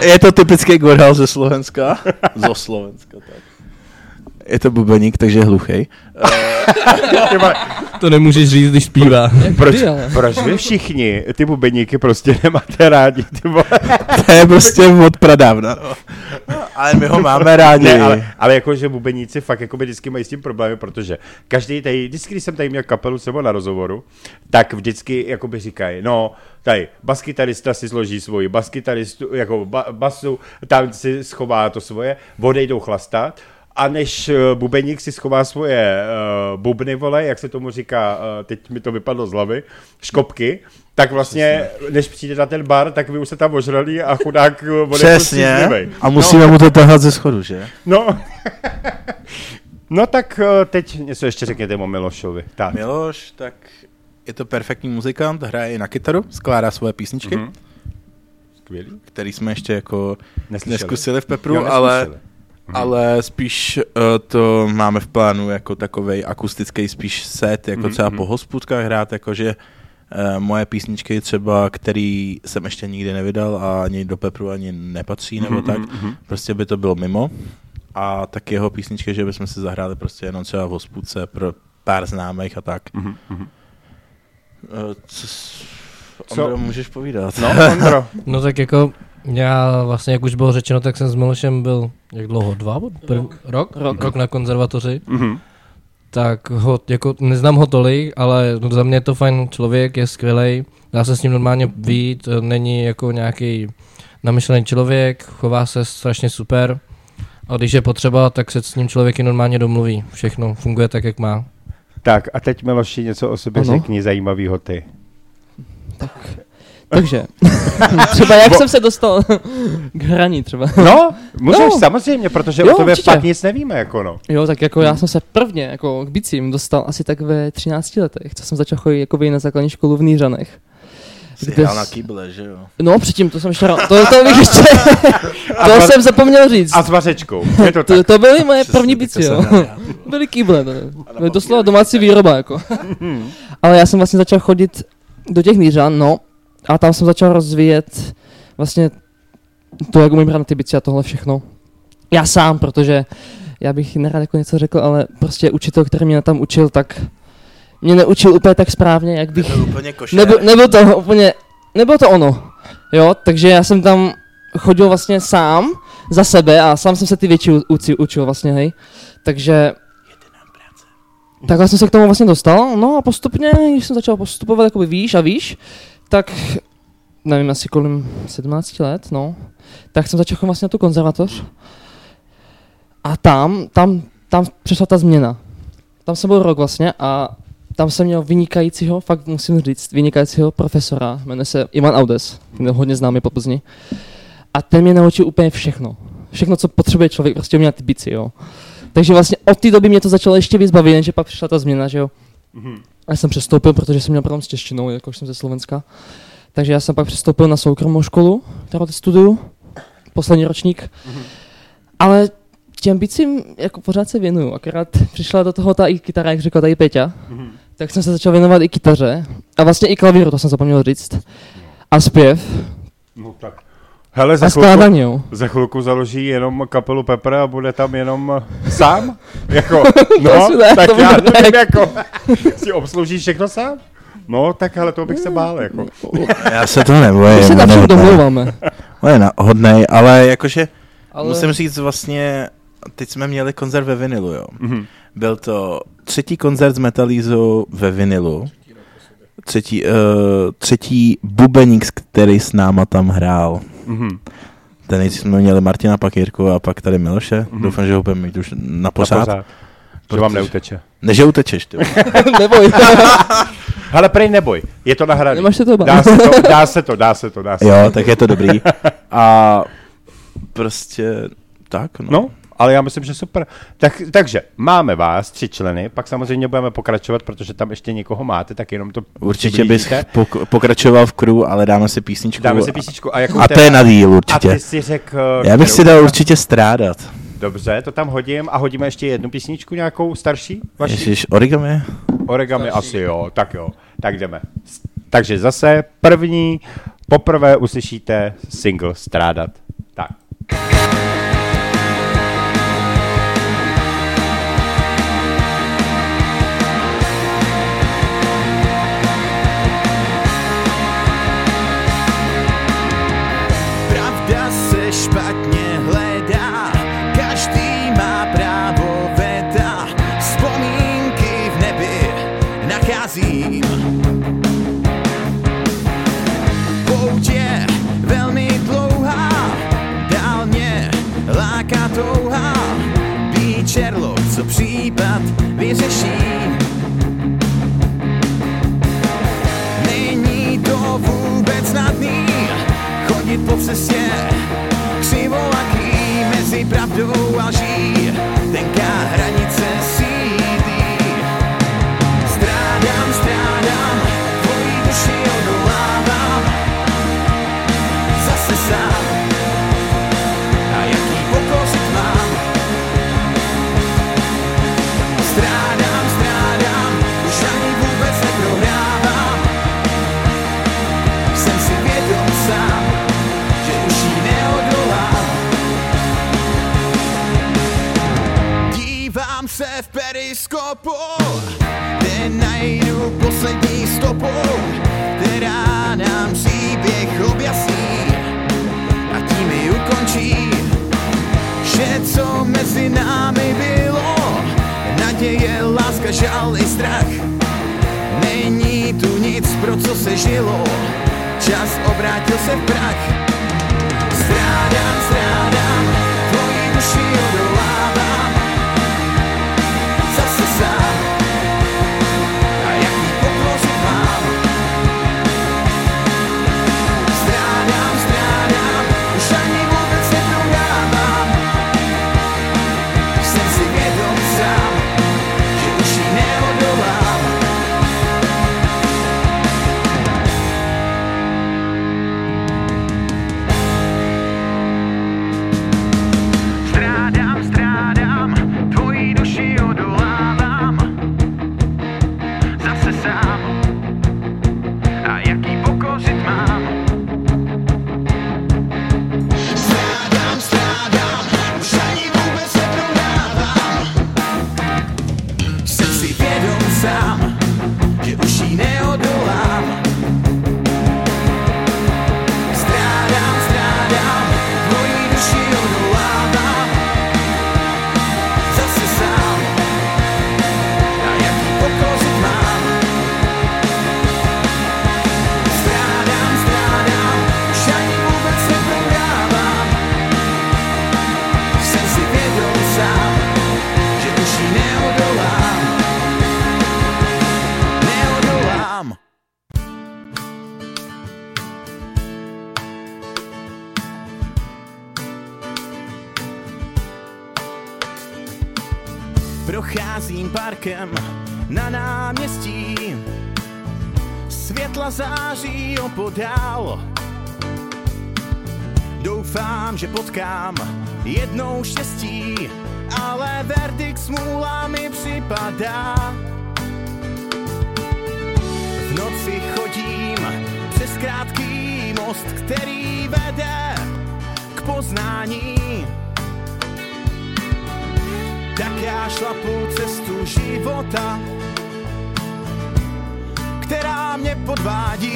je to typický gorhal ze Slovenska. Zo Slovenska, tak je to bubeník, takže je hluchý. to nemůžeš říct, když zpívá. proč, proč vy všichni ty bubeníky prostě nemáte rádi? Ty to je prostě od pradávna. No. Ale my ho máme rádi. Ne, ale, ale jakože bubeníci fakt jako vždycky mají s tím problémy, protože každý tady, vždycky, když jsem tady měl kapelu nebo na rozhovoru, tak vždycky jakoby říkají, no, tady baskytarista si složí svoji baskytaristu, jako ba, basu, tam si schová to svoje, odejdou chlastat, a než eh, bubeník si schová svoje uh, bubny, vole, jak se tomu říká, uh, teď mi to vypadlo z hlavy, škopky, tak vlastně, Přesně. než přijde na ten bar, tak vy už se tam ožrali a chudák Přesně. A musíme no. mu to tahat ze schodu, že? No. no tak teď něco ještě řekněte o Milošovi. Tak. Miloš, tak je to perfektní muzikant, hraje i na kytaru, skládá svoje písničky. Mm-hmm. Skvělý. Který jsme ještě jako Neslyšeli. neskusili v Pepru, jo, ale Mhm. ale spíš uh, to máme v plánu jako takový akustický spíš set, jako mm-hmm. třeba po hospůdkách hrát, jakože uh, moje písničky třeba, který jsem ještě nikdy nevydal a ani do Pepru ani nepatří, nebo mm-hmm. tak, mm-hmm. prostě by to bylo mimo. A tak jeho písničky, že bychom si zahráli prostě jenom třeba v hospůdce pro pár známých a tak. Mm-hmm. Uh, co, Ondro, Co? můžeš povídat. No, Ondro. no tak jako já vlastně, jak už bylo řečeno, tak jsem s Milošem byl, jak dlouho, dva? Prv, rok? Rok, rok na konzervatoři. Mm-hmm. Tak ho, jako neznám ho tolik, ale no, za mě je to fajn člověk, je skvělý. Dá se s ním normálně vít, není jako nějaký namyšlený člověk, chová se strašně super. A když je potřeba, tak se s ním člověk i normálně domluví. Všechno funguje tak, jak má. Tak a teď Miloši něco o sobě ano. řekni zajímavýho ty. Tak takže, třeba jak Bo... jsem se dostal k hraní třeba. No, můžeš no. samozřejmě, protože jo, o tobě určitě. fakt nic nevíme, jako no. Jo, tak jako já jsem se prvně jako k bicím dostal asi tak ve 13 letech, co jsem začal chodit jako na základní školu v Nířanech. Jsi kde na kýble, že jo? No, předtím, to jsem ještě, to, to bych ještě, to a jsem zapomněl říct. A s vařečkou, je to tak. To, to byly moje Přesně, první bici, jo. byly kýble, to byly doslova domácí výroba, jako. Ale já jsem vlastně začal chodit do těch Nířan, no, a tam jsem začal rozvíjet vlastně to, jak umím hrát na ty bici a tohle všechno. Já sám, protože já bych nerad jako něco řekl, ale prostě učitel, který mě tam učil, tak mě neučil úplně tak správně, jak bych... Nebyl úplně Nebyl, nebyl to úplně, nebylo to ono. Jo, takže já jsem tam chodil vlastně sám za sebe a sám jsem se ty věci učil, učil vlastně, hej. Takže takhle jsem se k tomu vlastně dostal, no a postupně, když jsem začal postupovat jakoby výš a výš, tak nevím, asi kolem 17 let, no, tak jsem začal vlastně na tu konzervatoř. A tam, tam, tam přišla ta změna. Tam jsem byl rok vlastně a tam jsem měl vynikajícího, fakt musím říct, vynikajícího profesora, jmenuje se Ivan Audes, ten hodně známý po Plzni. A ten mě naučil úplně všechno. Všechno, co potřebuje člověk, prostě umět ty bici, jo. Takže vlastně od té doby mě to začalo ještě víc bavit, jenže pak přišla ta změna, že jo. Mm-hmm. Já jsem přestoupil, protože jsem měl problém s češtinou, jakož jsem ze Slovenska. Takže já jsem pak přestoupil na soukromou školu, kterou teď studuju, poslední ročník. Mm-hmm. Ale těm bicím jako pořád se věnuju, akorát přišla do toho ta i kytara, jak řekl tady Peťa, mm-hmm. tak jsem se začal věnovat i kytaře a vlastně i klavíru, to jsem zapomněl říct. A zpěv. No tak. Hele, za, chvilku, za chvilku založí jenom kapelu Pepper a bude tam jenom sám? Jako, no, ne, tak já nevím, jako, si obsloužíš všechno sám? No, tak ale to bych se bál, jako. Já se to nebojím. My se tam domluváme. On je hodnej, ale jakože ale... musím říct vlastně, teď jsme měli koncert ve vinilu, jo. Mm-hmm. Byl to třetí koncert z Metalízu ve vinilu. Třetí, uh, třetí bubeník, který s náma tam hrál. Mm-hmm. Ten nejdřív jsme měli Martina, pak Jirku a pak tady Miloše. Mm-hmm. Doufám, že ho budeme mít už na. Na pořád. Že vám neuteče. Ne, že utečeš, ty. neboj. Ale prej neboj, je to nahrané. Nemáš se to Dá se to, dá se to, dá se to, dá se Jo, tak je to dobrý. A prostě tak, no. No, ale já myslím, že super. Tak, takže máme vás, tři členy, pak samozřejmě budeme pokračovat, protože tam ještě někoho máte, tak jenom to Určitě bys pok- pokračoval v crew, ale dáme si písničku. Dáme si písničku. A, a to je na díl určitě. A ty si řek, já bych si dal určitě strádat. Dobře, to tam hodím a hodíme ještě jednu písničku nějakou starší? Vaši? Ježiš, origami? Origami starší. asi jo, tak jo, tak jdeme. Takže zase první, poprvé uslyšíte single Strádat. Tak. Chodit po cestě křivolaký mezi pravdou a lží. Periskopu, kde najdu poslední stopu, která nám příběh objasní a tím ji ukončí. Vše, co mezi námi bylo, naděje, láska, žal i strach. Není tu nic, pro co se žilo, čas obrátil se v prach. Strádám, strádám, tvojí duši odolávám. Procházím parkem na náměstí, světla září opodál. Doufám, že potkám jednou štěstí, ale verdikt smůla mi připadá. V noci chodím přes krátký most, který vede k poznání. Tak já šlapu cestu života, která mě podvádí.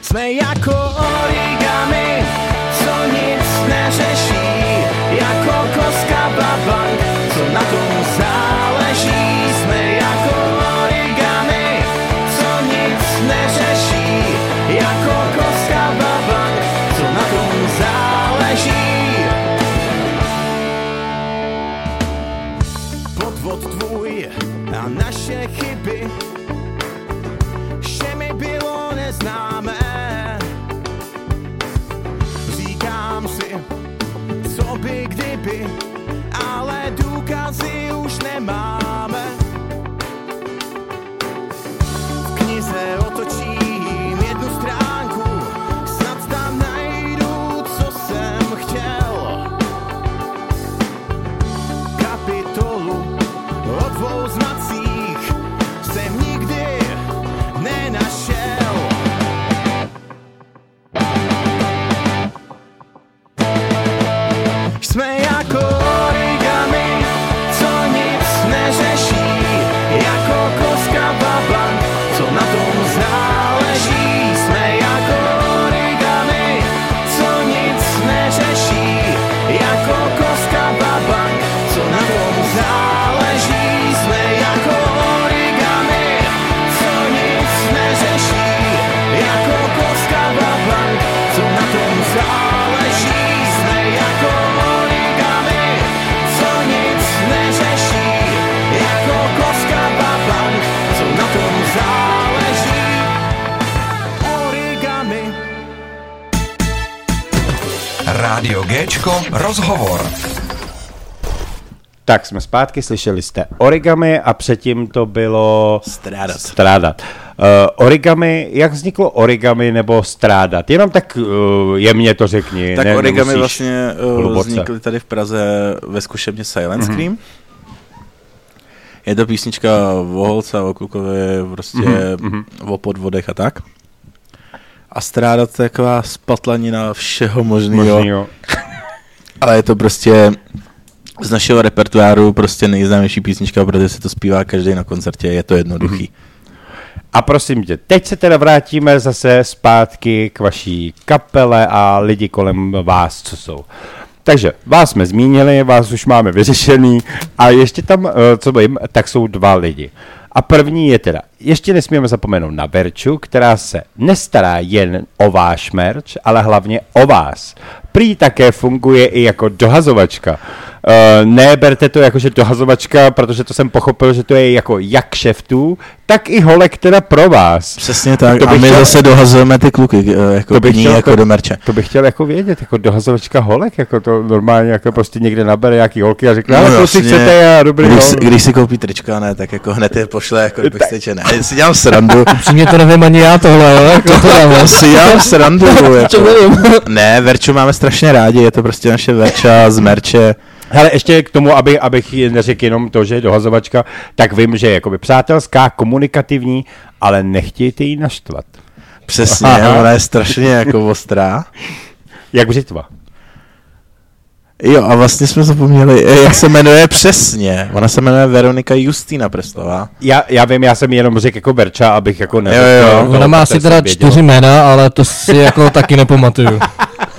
Jsme jako origami, Rádio Géčko rozhovor. Tak jsme zpátky, slyšeli jste origami a předtím to bylo... Strádat. Strádat. Uh, origami, jak vzniklo origami nebo strádat? Jenom tak uh, jemně to řekni. Tak ne, origami vlastně uh, hluboce. vznikly tady v Praze ve zkušebně Silent Mhm. Scream. Je to písnička o holce, o klukově, prostě Mhm, o podvodech a tak. A strádat to je taková spatlanina všeho možného. Ale je to prostě z našeho repertoáru prostě nejznámější písnička, protože se to zpívá každý na koncertě, je to jednoduchý. A prosím tě, teď se teda vrátíme zase zpátky k vaší kapele a lidi kolem vás, co jsou. Takže vás jsme zmínili, vás už máme vyřešený a ještě tam, eh, co vím, tak jsou dva lidi. A první je teda, ještě nesmíme zapomenout na Verču, která se nestará jen o váš merch, ale hlavně o vás. Prý také funguje i jako dohazovačka. Uh, ne, berte to jako, že dohazovačka, protože to jsem pochopil, že to je jako jak šeftů, tak i holek teda pro vás. Přesně tak. To a bych my chtěl- zase dohazujeme ty kluky eh, jako To bych chtěl- jako to- do merče. To bych chtěl jako vědět, jako dohazovačka holek, jako to normálně jako prostě někde nabere nějaký holky a řekne, ale to si chcete a dobrý když, no. si, když si koupí trička, ne, tak jako hned je pošle, jako bych steče, ne, si dělám srandu, Upřímně to nevím ani já tohle, jo, jako to dám. si dělám srandu, Co jako. Ne, Verču máme strašně rádi, je to prostě naše Verča z merče, Hele, ještě k tomu, aby, abych neřekl jenom to, že je dohazovačka, tak vím, že je jakoby přátelská, komunikativní, ale nechtějte jí naštvat. přesně, Aha. ona je strašně jako ostrá. Jak břitva. Jo, a vlastně jsme zapomněli, eh, jak se jmenuje přesně. Ona se jmenuje Veronika Justína Prestová. Já, já vím, já jsem jenom řekl jako Verča, abych jako ne. Jo, jo. Ona má asi teda čtyři jména, ale to si jako taky nepamatuju.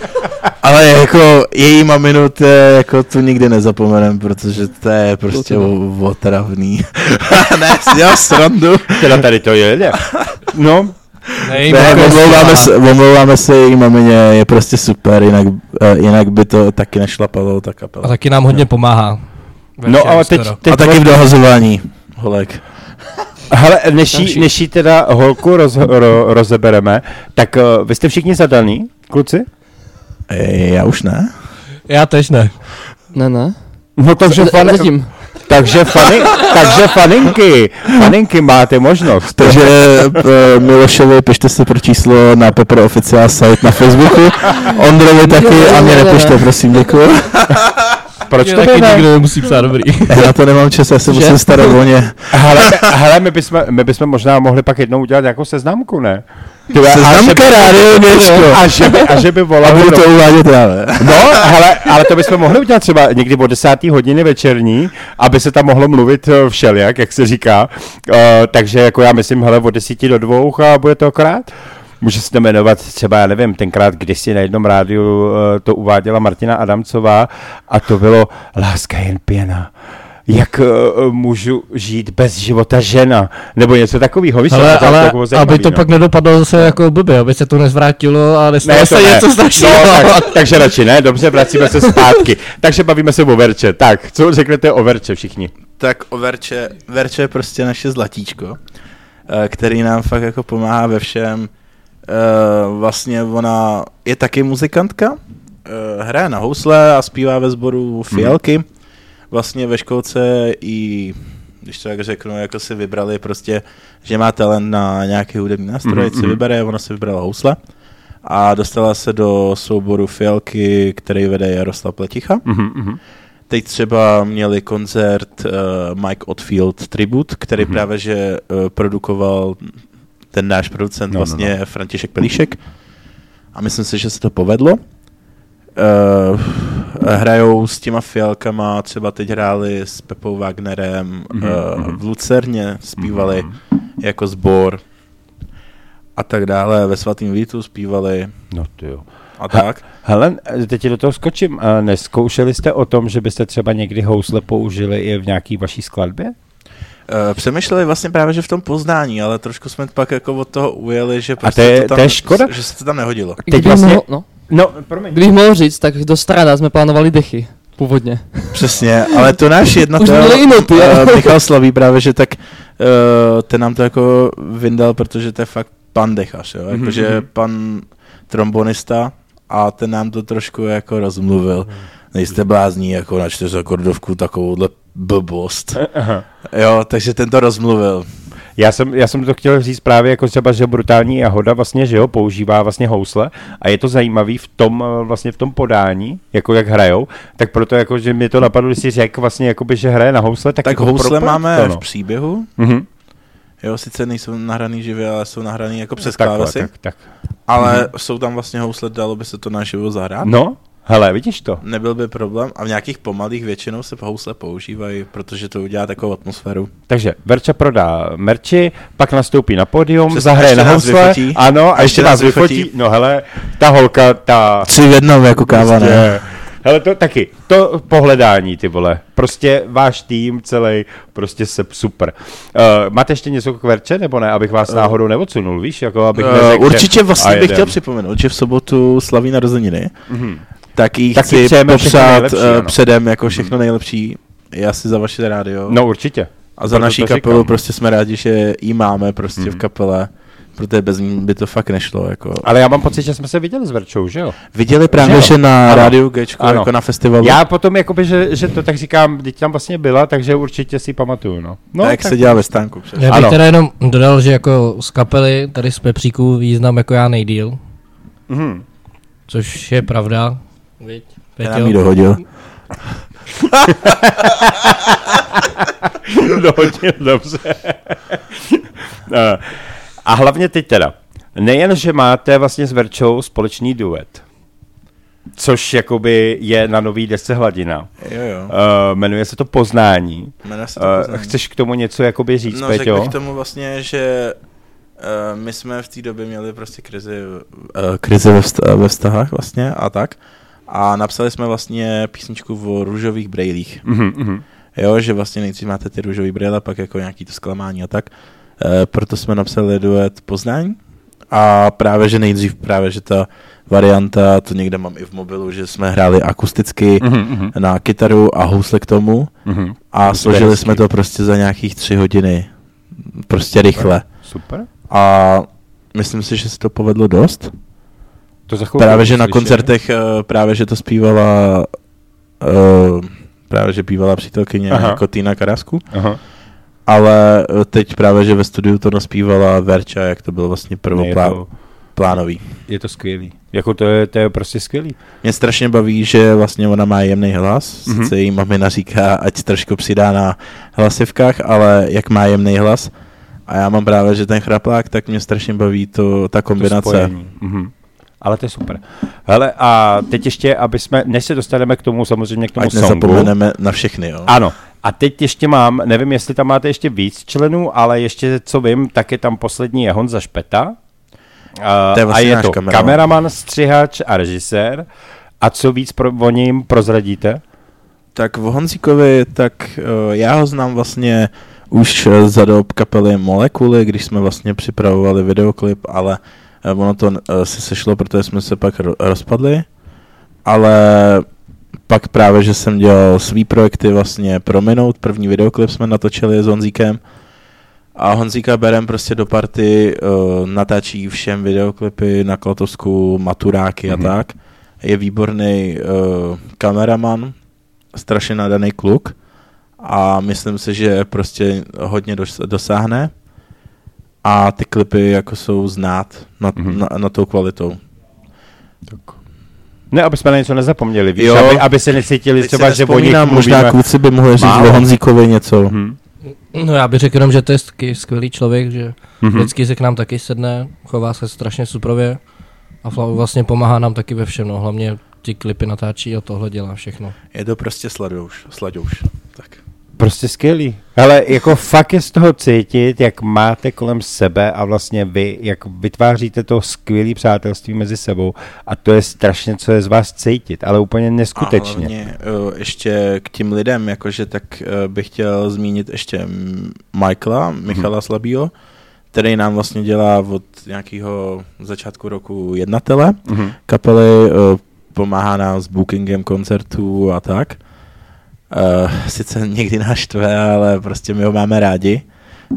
Ale jako její maminu, to je, jako tu nikdy nezapomenem, protože to je prostě o- otravný. ne, si dělal srandu. Teda tady to je. No, Ne, omlouváme se, omlouváme se její mamině, je prostě super, jinak, eh, jinak by to taky nešlapalo ta A kapela. taky nám hodně pomáhá. no ale teď, teď A taky v dohazování, holek. Hele, než jí, než jí teda holku roz, ro, rozebereme, tak uh, vy jste všichni zadaný, kluci? Ej, já už ne. Já tež ne. Ne, ne. No takže, fan, Zatím. takže, fani, takže faninky, faninky máte možnost. Takže uh, Milošovi pište si pro číslo na Pepper Official site na Facebooku. Ondrovi taky a mě nepište, prosím, děkuji. Proč to taky ne? nikdo nemusí psát dobrý. Já to nemám čas, já se Že? musím starat o ně. Hele, hele my, bychom, my bychom možná mohli pak jednou udělat nějakou seznamku, ne? A Seznamka by- rádio, Gečko. A že by, a že by A volali budu do- to uvádět já? No, hele, ale to bychom mohli udělat třeba někdy o 10. hodiny večerní, aby se tam mohlo mluvit eh, všelijak, jak se říká. Uh, takže jako já myslím, hele, od 10 do dvou a bude to akorát. Může se to jmenovat třeba, já nevím, tenkrát kdysi na jednom rádiu uh, to uváděla Martina Adamcová a to bylo Láska jen pěna. Jak uh, můžu žít bez života žena? Nebo něco takového? Ale, ale aby to no. pak nedopadlo zase jako blbě, aby se to nezvrátilo a nestalo Ne, se ne. něco strašného. No, tak, takže radši ne, dobře, vracíme se zpátky. Takže bavíme se o Verče. Tak, co řeknete o Verče všichni? Tak o Verče, Verče je prostě naše zlatíčko, eh, který nám fakt jako pomáhá ve všem. Eh, Vlastně ona je taky muzikantka, eh, hraje na housle a zpívá ve sboru Fialky. Vlastně ve školce i když to tak řeknu, jako si vybrali prostě, že má talent na nějaký hudební nástroj, Mhm, mm-hmm. si mhm. vybere, ona si vybrala housle a dostala se do souboru Fialky, který vede Jaroslav Pleticha. Mhm, Teď třeba měli koncert uh, Mike Oldfield Tribute, který Mhm. mm-hmm. právě že uh, produkoval ten náš producent No, no, no, vlastně no. František Pelíšek. A myslím si, že se to povedlo. Uh, hrajou s těma fialkama, třeba teď hráli s Pepou Wagnerem, mhm. v Lucerně zpívali Mhm. jako sbor a tak dále, ve svatým Vítu zpívali No to jo. a tak. Hele, teď ti do toho skočím. A Neskoušeli jste o tom, že byste třeba někdy housle použili i v nějaký vaší skladbě? Přemýšleli vlastně právě, že v tom poznání, ale trošku jsme pak jako od toho ujeli, že prostě to je- to, tam, to je škoda. že se to tam nehodilo. Teď vlastně- mohl, no, No, promiň. kdybych mohl říct, tak do Strada jsme plánovali dechy. Původně. Přesně, ale to náš Už jednatel, noty, eh, ale- Michal Slaví právě, že tak uh, ten nám to jako vyndal, protože to je fakt pan dechař, jo, Mhm, jakože mhm. pan trombonista a ten nám to trošku jako rozmluvil. Nejste blázní jako na čtyřakordovku takovouhle blbost. Aha. Jo, takže ten to rozmluvil. Já jsem, já jsem to chtěl říct právě jako třeba, že brutální jahoda vlastně, že jo, používá vlastně housle a je to zajímavý v tom, eh, vlastně v tom podání, jako jak hrajou, tak proto jako, že mi to napadlo, když si řekl vlastně, jakoby, že hraje na housle, tak, Tak jako housle máme to, no. v příběhu, Mhm. Jo, sice nejsou nahraný živě, ale jsou nahraný jako přes Takhle, klávesy, tak, tak. ale Mhm. jsou tam vlastně housle, dalo by se to naživo zahrát. No, hele, vidíš to? Nebyl by problém a v nějakých pomalých většinou se housle používají, protože to udělá takovou atmosféru. Takže Verča prodá merči, pak nastoupí na pódium, Přesně, zahraje na nás housle, vyfotí. ano, a ještě nás vyfotí. vyfotí. No hele, ta holka, ta... Tři v jednom jako káva, ne? Prostě, hele, to taky, to pohledání, ty vole. Prostě váš tým celý, prostě se super. Uh, máte ještě něco k Verče, nebo ne, abych vás Eh, náhodou neodsunul, víš, jako abych Uh, neřekl, určitě vlastně bych chtěl připomenout, že v sobotu slaví narozeniny, Mhm. Tak jí Tak chci popřát nejlepší, eh, předem jako všechno nejlepší. I asi za vaše rádio. No určitě. a za proto naší kapelu říkám. prostě jsme rádi, že jí máme prostě Mhm. v kapele, protože bez ní by to fakt nešlo. Jako. Ale já mám pocit, že jsme se viděli s Verčou, že jo? Viděli právě, jo? že na Ano. rádiu Gčko, Ano. jako na festivalu. Já potom, jakoby, že, že to tak říkám, teď tam vlastně byla, takže určitě si pamatuju, no. no no, jak se dělá ve stánku. Já bych Ano. teda jenom dodal, že jako z kapely, tady z Pepříku, jí znám jako já nejdíl, Mhm. což je pravda. Viď, Já Peťo? ji dohodil. Dohodil, dobře. Eh, A hlavně teď teda, nejen, že máte vlastně s Verčou společný duet, což jakoby je na nový desce hladina. Jo, jo. Uh, jmenuje se to Poznání. Jmenuje se to Uh, Poznání. chceš k tomu něco jakoby říct, No, řekl Peťo? bych tomu vlastně, že uh, my jsme v té době měli prostě krizi, uh, krizi ve, vsta- ve vztahách vlastně a tak. A napsali jsme vlastně písničku o růžových brejlích. Mhm, mhm. Jo, že vlastně nejdřív máte ty růžový brýle, pak jako nějaký to zklamání a tak. E, proto jsme napsali duet Poznání. A právě, že nejdřív právě, že ta varianta, to někde mám i v mobilu, že jsme hráli akusticky Mhm, mhm, na kytaru a housle k tomu mhm. a To složili jsme to prostě za nějakých tři hodiny. Prostě rychle. Super. A myslím si, že se to povedlo dost. To Právě, že na uslyšíme. koncertech, eh, právě, že to zpívala uh, právě, že bývalá přítelkyně Aha. jako Týna Karasku, Aha. ale eh, teď právě, že ve studiu to naspívala Verča, jak to byl vlastně Ne, je, to, prvoplánový. je to skvělý. Jako to je, to je prostě skvělý. Mě strašně baví, že vlastně ona má jemný hlas, Mhm. mm-hmm. sice jí mamina říká, ať trošku přidá na hlasivkách, ale jak má jemný hlas. A já mám právě, že ten chraplák, tak mě strašně baví to, ta To kombinace. spojení. Mhm. Ale to je super. Hele, a teď ještě, aby jsme, než se dostaneme k tomu, samozřejmě k tomu Ať songu. na všechny, jo. Ano. A teď ještě mám, nevím, jestli tam máte ještě víc členů, ale ještě, co vím, tak je tam poslední je Honza Špeta. Uh, To je vlastně a je to kameraman. kameraman, střihač a režisér. A co víc pro, o ním prozradíte? Tak v Honzíkovi, tak uh, já ho znám vlastně už za dob kapely Molekuly, když jsme vlastně připravovali videoklip, ale uh, ono to uh, se sešlo, protože jsme se pak ro- rozpadli, ale pak právě, že jsem dělal svý projekty vlastně Prominout, první videoklip jsme natočili s Honzíkem a Honzíka berem prostě do party, uh, natáčí všem videoklipy na Klatovsku, maturáky Mhm. a tak. Je výborný uh, kameraman, strašně nadaný kluk a myslím si, že prostě hodně dos- dosáhne a ty klipy jako jsou znát nad, Mhm. na, na tou kvalitou. Ne, aby jsme na něco nezapomněli, víš, Jo. aby, aby se necítili Teď třeba, že o nich možná kluci by mohli říct málo. o Honzíkovi něco. Mhm. No já bych řekl jenom, že to je skvělý- skvělý člověk, že Mhm. vždycky se k nám taky sedne, chová se strašně suprově a vla- vlastně pomáhá nám taky ve všem, no. hlavně ty klipy natáčí a tohle dělá všechno. Je to prostě sladouš. sladouš. Prostě skvělý. Ale jako fakt je z toho cítit, jak máte kolem sebe a vlastně vy, jak vytváříte to skvělé přátelství mezi sebou a to je strašně, co je z vás cítit, ale úplně A neskutečně. hlavně uh, ještě k tím lidem, jakože tak uh, bych chtěl zmínit ještě Michaela, Michala Slabího, který nám vlastně dělá od nějakého začátku roku jednatele Mhm. kapely, uh, pomáhá nám s bookingem koncertů a tak. Uh, sice někdy nás štve, ale prostě my ho máme rádi,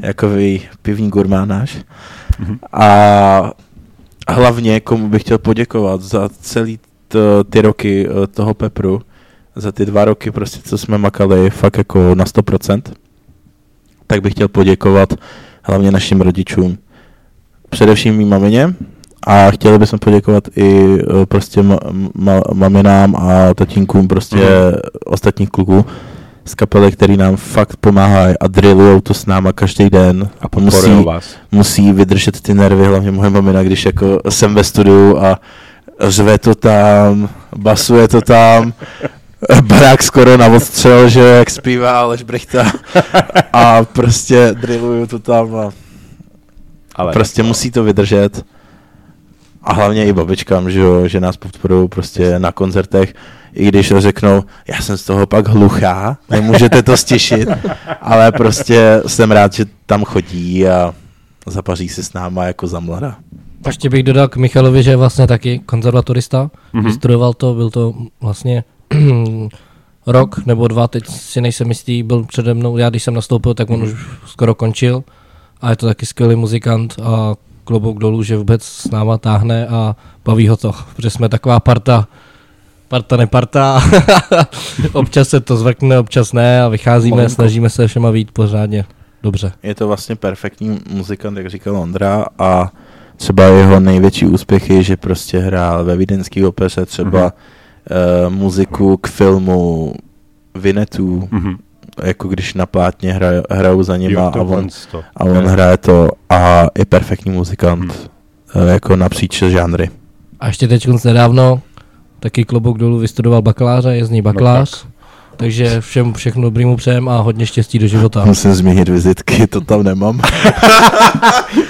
jako vy pivní gurmán náš. Mhm. A hlavně, komu bych chtěl poděkovat za celý to, ty roky eh, toho Pepru, za ty dva roky prostě, co jsme makali fakt jako na 100%, tak bych chtěl poděkovat hlavně našim rodičům. Především mý mamině a chtěli bychom poděkovat i eh, prostě ma, ma, maminám a tatínkům prostě Mhm. ostatních kluků z kapely, který nám fakt pomáhají a drillujou to s náma každý den. A podporujou vás. musí vydržet ty nervy, hlavně moje mamina, když jako jsem ve studiu a řve to tam, basuje to tam, barák skoro na odstřel, že jak zpívá Aleš Brechta a prostě drilluju to tam a Ale prostě musí to vydržet. A hlavně i babičkám, že, jo, že nás podporují prostě na koncertech, i když řeknou, já jsem z toho pak hluchá, nemůžete to stišit, ale prostě jsem rád, že tam chodí a zapaří si s náma jako za mlada. Ještě bych dodal k Michalovi, že je vlastně taky konzervatorista, Mhm. mm-hmm. studoval to, byl to vlastně rok nebo dva, teď si nejsem jistý, byl přede mnou, já když jsem nastoupil, tak on Mhm. už skoro končil a je to taky skvělý muzikant a klobouk dolů, že vůbec s náma táhne a baví ho to, protože jsme taková parta, parta neparta, občas se to zvrkne, občas ne a vycházíme, Malinko. snažíme se všema být pořádně dobře. Je to vlastně perfektní muzikant, jak říkal Ondra a třeba jeho největší úspěch je, že prostě hrál ve vídeňské opeře třeba Mhm. uh, muziku k filmu Vinetu, Mhm. Jako když na plátně hra, hrajou za nima Jo, a on, to. a on hraje to a je perfektní muzikant, Hmm. eh, jako napříč žánry. A ještě teď nedávno taky klobouk dolů vystudoval bakaláře, je z něj bakalář. takže všem všechno dobrýmu přejem a hodně štěstí do života. Musím změnit vizitky, to tam nemám.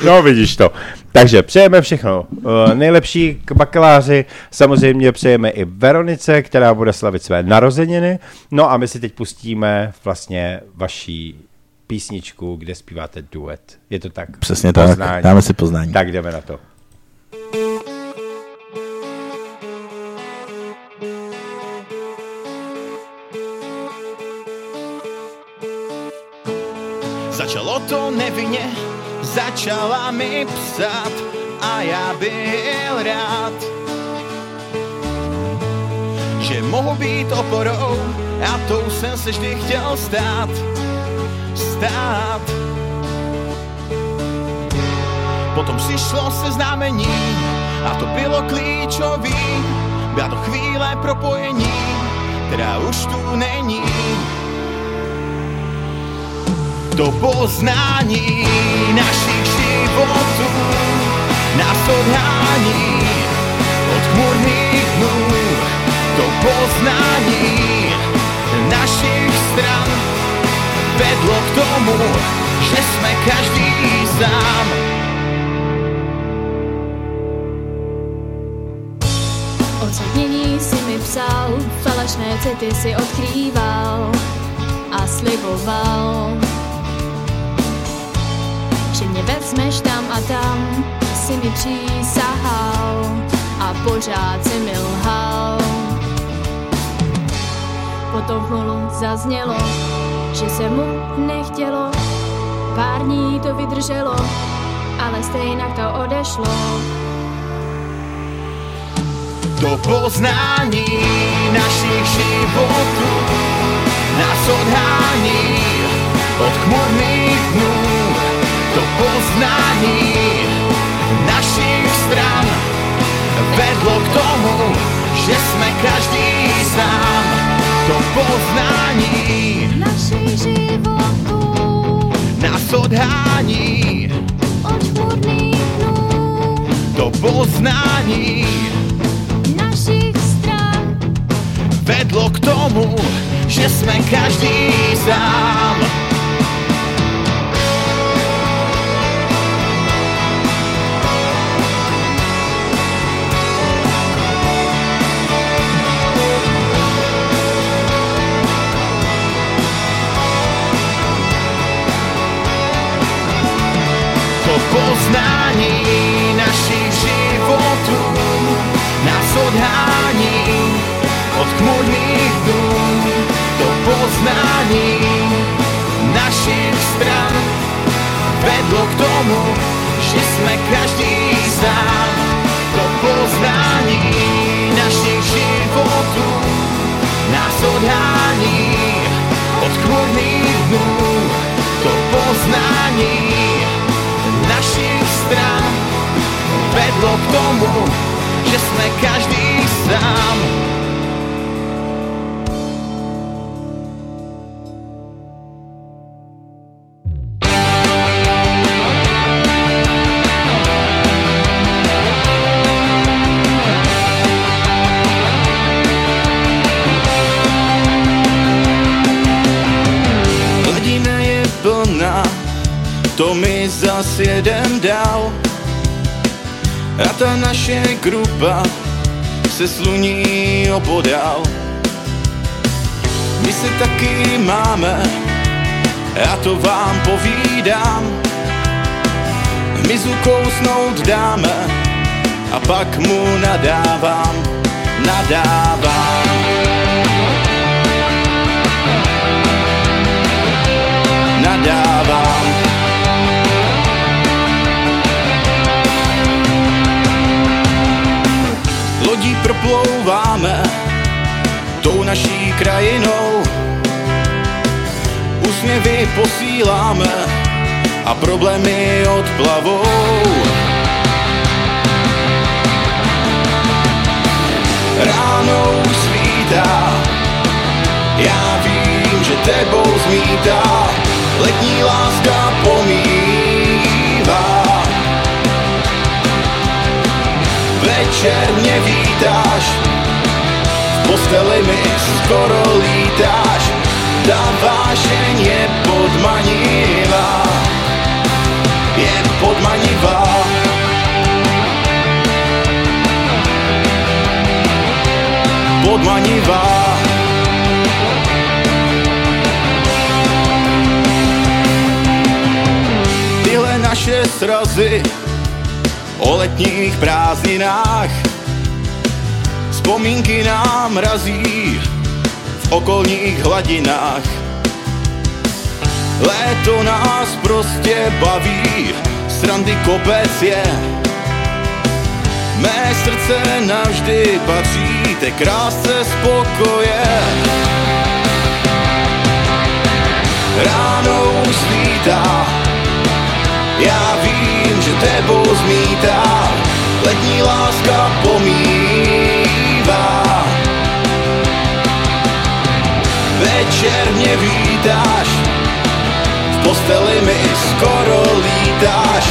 No, vidíš to. Takže přejeme všechno uh, nejlepší k bakaláři. Samozřejmě přejeme i Veronice, která bude slavit své narozeniny. No a my si teď pustíme vlastně vaší písničku, kde zpíváte duet. Je to tak? Přesně tak, Poznání. dáme si poznání. Tak jdeme na to. Začalo to nevinně, začala mi psát a já byl rád, mohl být oporou a tou jsem se vždy chtěl stát. Stát. Potom přišlo seznámení a to bylo klíčový. Byla to chvíle propojení, která už tu není. To poznání našich životů nás odhání od chmurných dnů. To poznání našich stran vedlo k tomu, že jsme každý sám. Odsudnění si mi psal, falešné city si odkrýval a sliboval, že mě vezmeš tam a tam, si mi přísahal a pořád si mi lhal. Potom v molu zaznělo, že se mu nechtělo, pár dní to vydrželo, ale stejně to odešlo. To poznání našich životů nás odhání od chmurných dnů. To poznání našich stran vedlo k tomu, že jsme každý sám. To poznání Našich životů nás odhání, od chmurných dnů, to poznání našich stran vedlo k tomu, že jsme každý sám. Poznání našich stran vedlo k tomu, že jsme každý sám. To poznání našich životů nás odhání od chmurných dnů. To poznání našich stran vedlo k tomu, že jsme každý ta naše grupa se sluní opodál. My se taky máme, já to vám povídám. Hmyzu kousnout dáme a pak mu nadávám, nadávám. Nadávám. Proplouváme tou naší krajinou. Úsměvy posíláme a problémy odplavou. Ráno už svítá, já vím, že tebou zmítá, letní láska pomývá. Večer mě vítáš, v posteli mi skoro lítáš, ta vášeň je podmanivá, je podmanivá. Podmanivá. Tyhle naše srazy o letních prázdninách. Vzpomínky nám razí v okolních hladinách. Léto nás prostě baví, srandy kopec je. Mé srdce navždy patří té krásce spokoje. Ráno už svítá, já vím, že tebou zmítá, letní láska pomývá. Večer mě vítáš, v posteli mi skoro lítáš,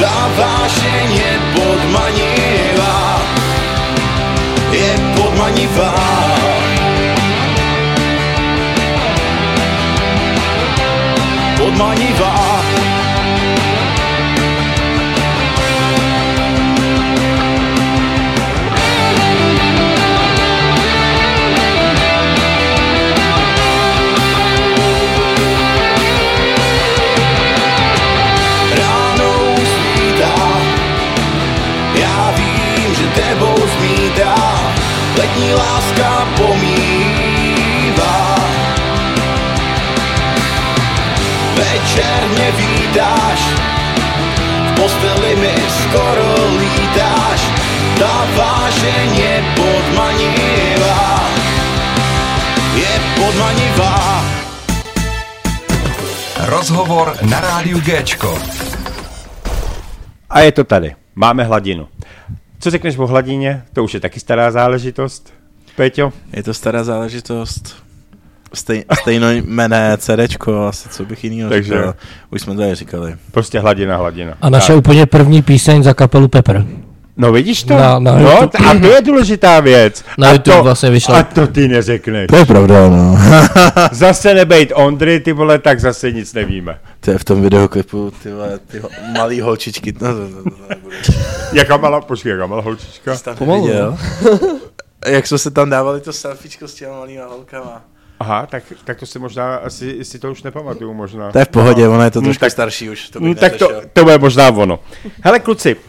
ta vášeň je podmanivá, je podmanivá. Podmanivá. Láska pomývá. Večer mě vítáš, v posteli mi skoro lítáš, ta vášeň je podmanivá, je podmanivá. Rozhovor na rádiu Géčko. A je to tady. Máme hladinu. Co řekneš o hladině? To už je taky stará záležitost. Peťo? Je to stará záležitost. Stej, stejnojmené CDčko, asi co bych jinýho Takže- říkal. Už jsme tady říkali. Prostě hladina, hladina. A naše Tak. úplně první píseň za kapelu Pepper. No vidíš to? Na- na no, YouTube. a to je důležitá věc. Na a YouTube to, vlastně vyšla. A to ty neřekneš. To je pravda, no. Zase nebejt Ondry, ty vole, tak zase nic nevíme. to je v tom videoklipu, ty, vole, ty ho, malý holčičky. No, to, to, to, to. Jaká malá, počkej, jaká malá holčička? Pomalu? Jak jsme se tam dávali to selfiečko s těma malýma holkama. Aha, tak, tak to si možná, asi si to už nepamatuju možná. To je v pohodě, ono je to Hm, trošku tak- starší už. To No, bych tak to, to bude možná ono. Hele kluci, uh,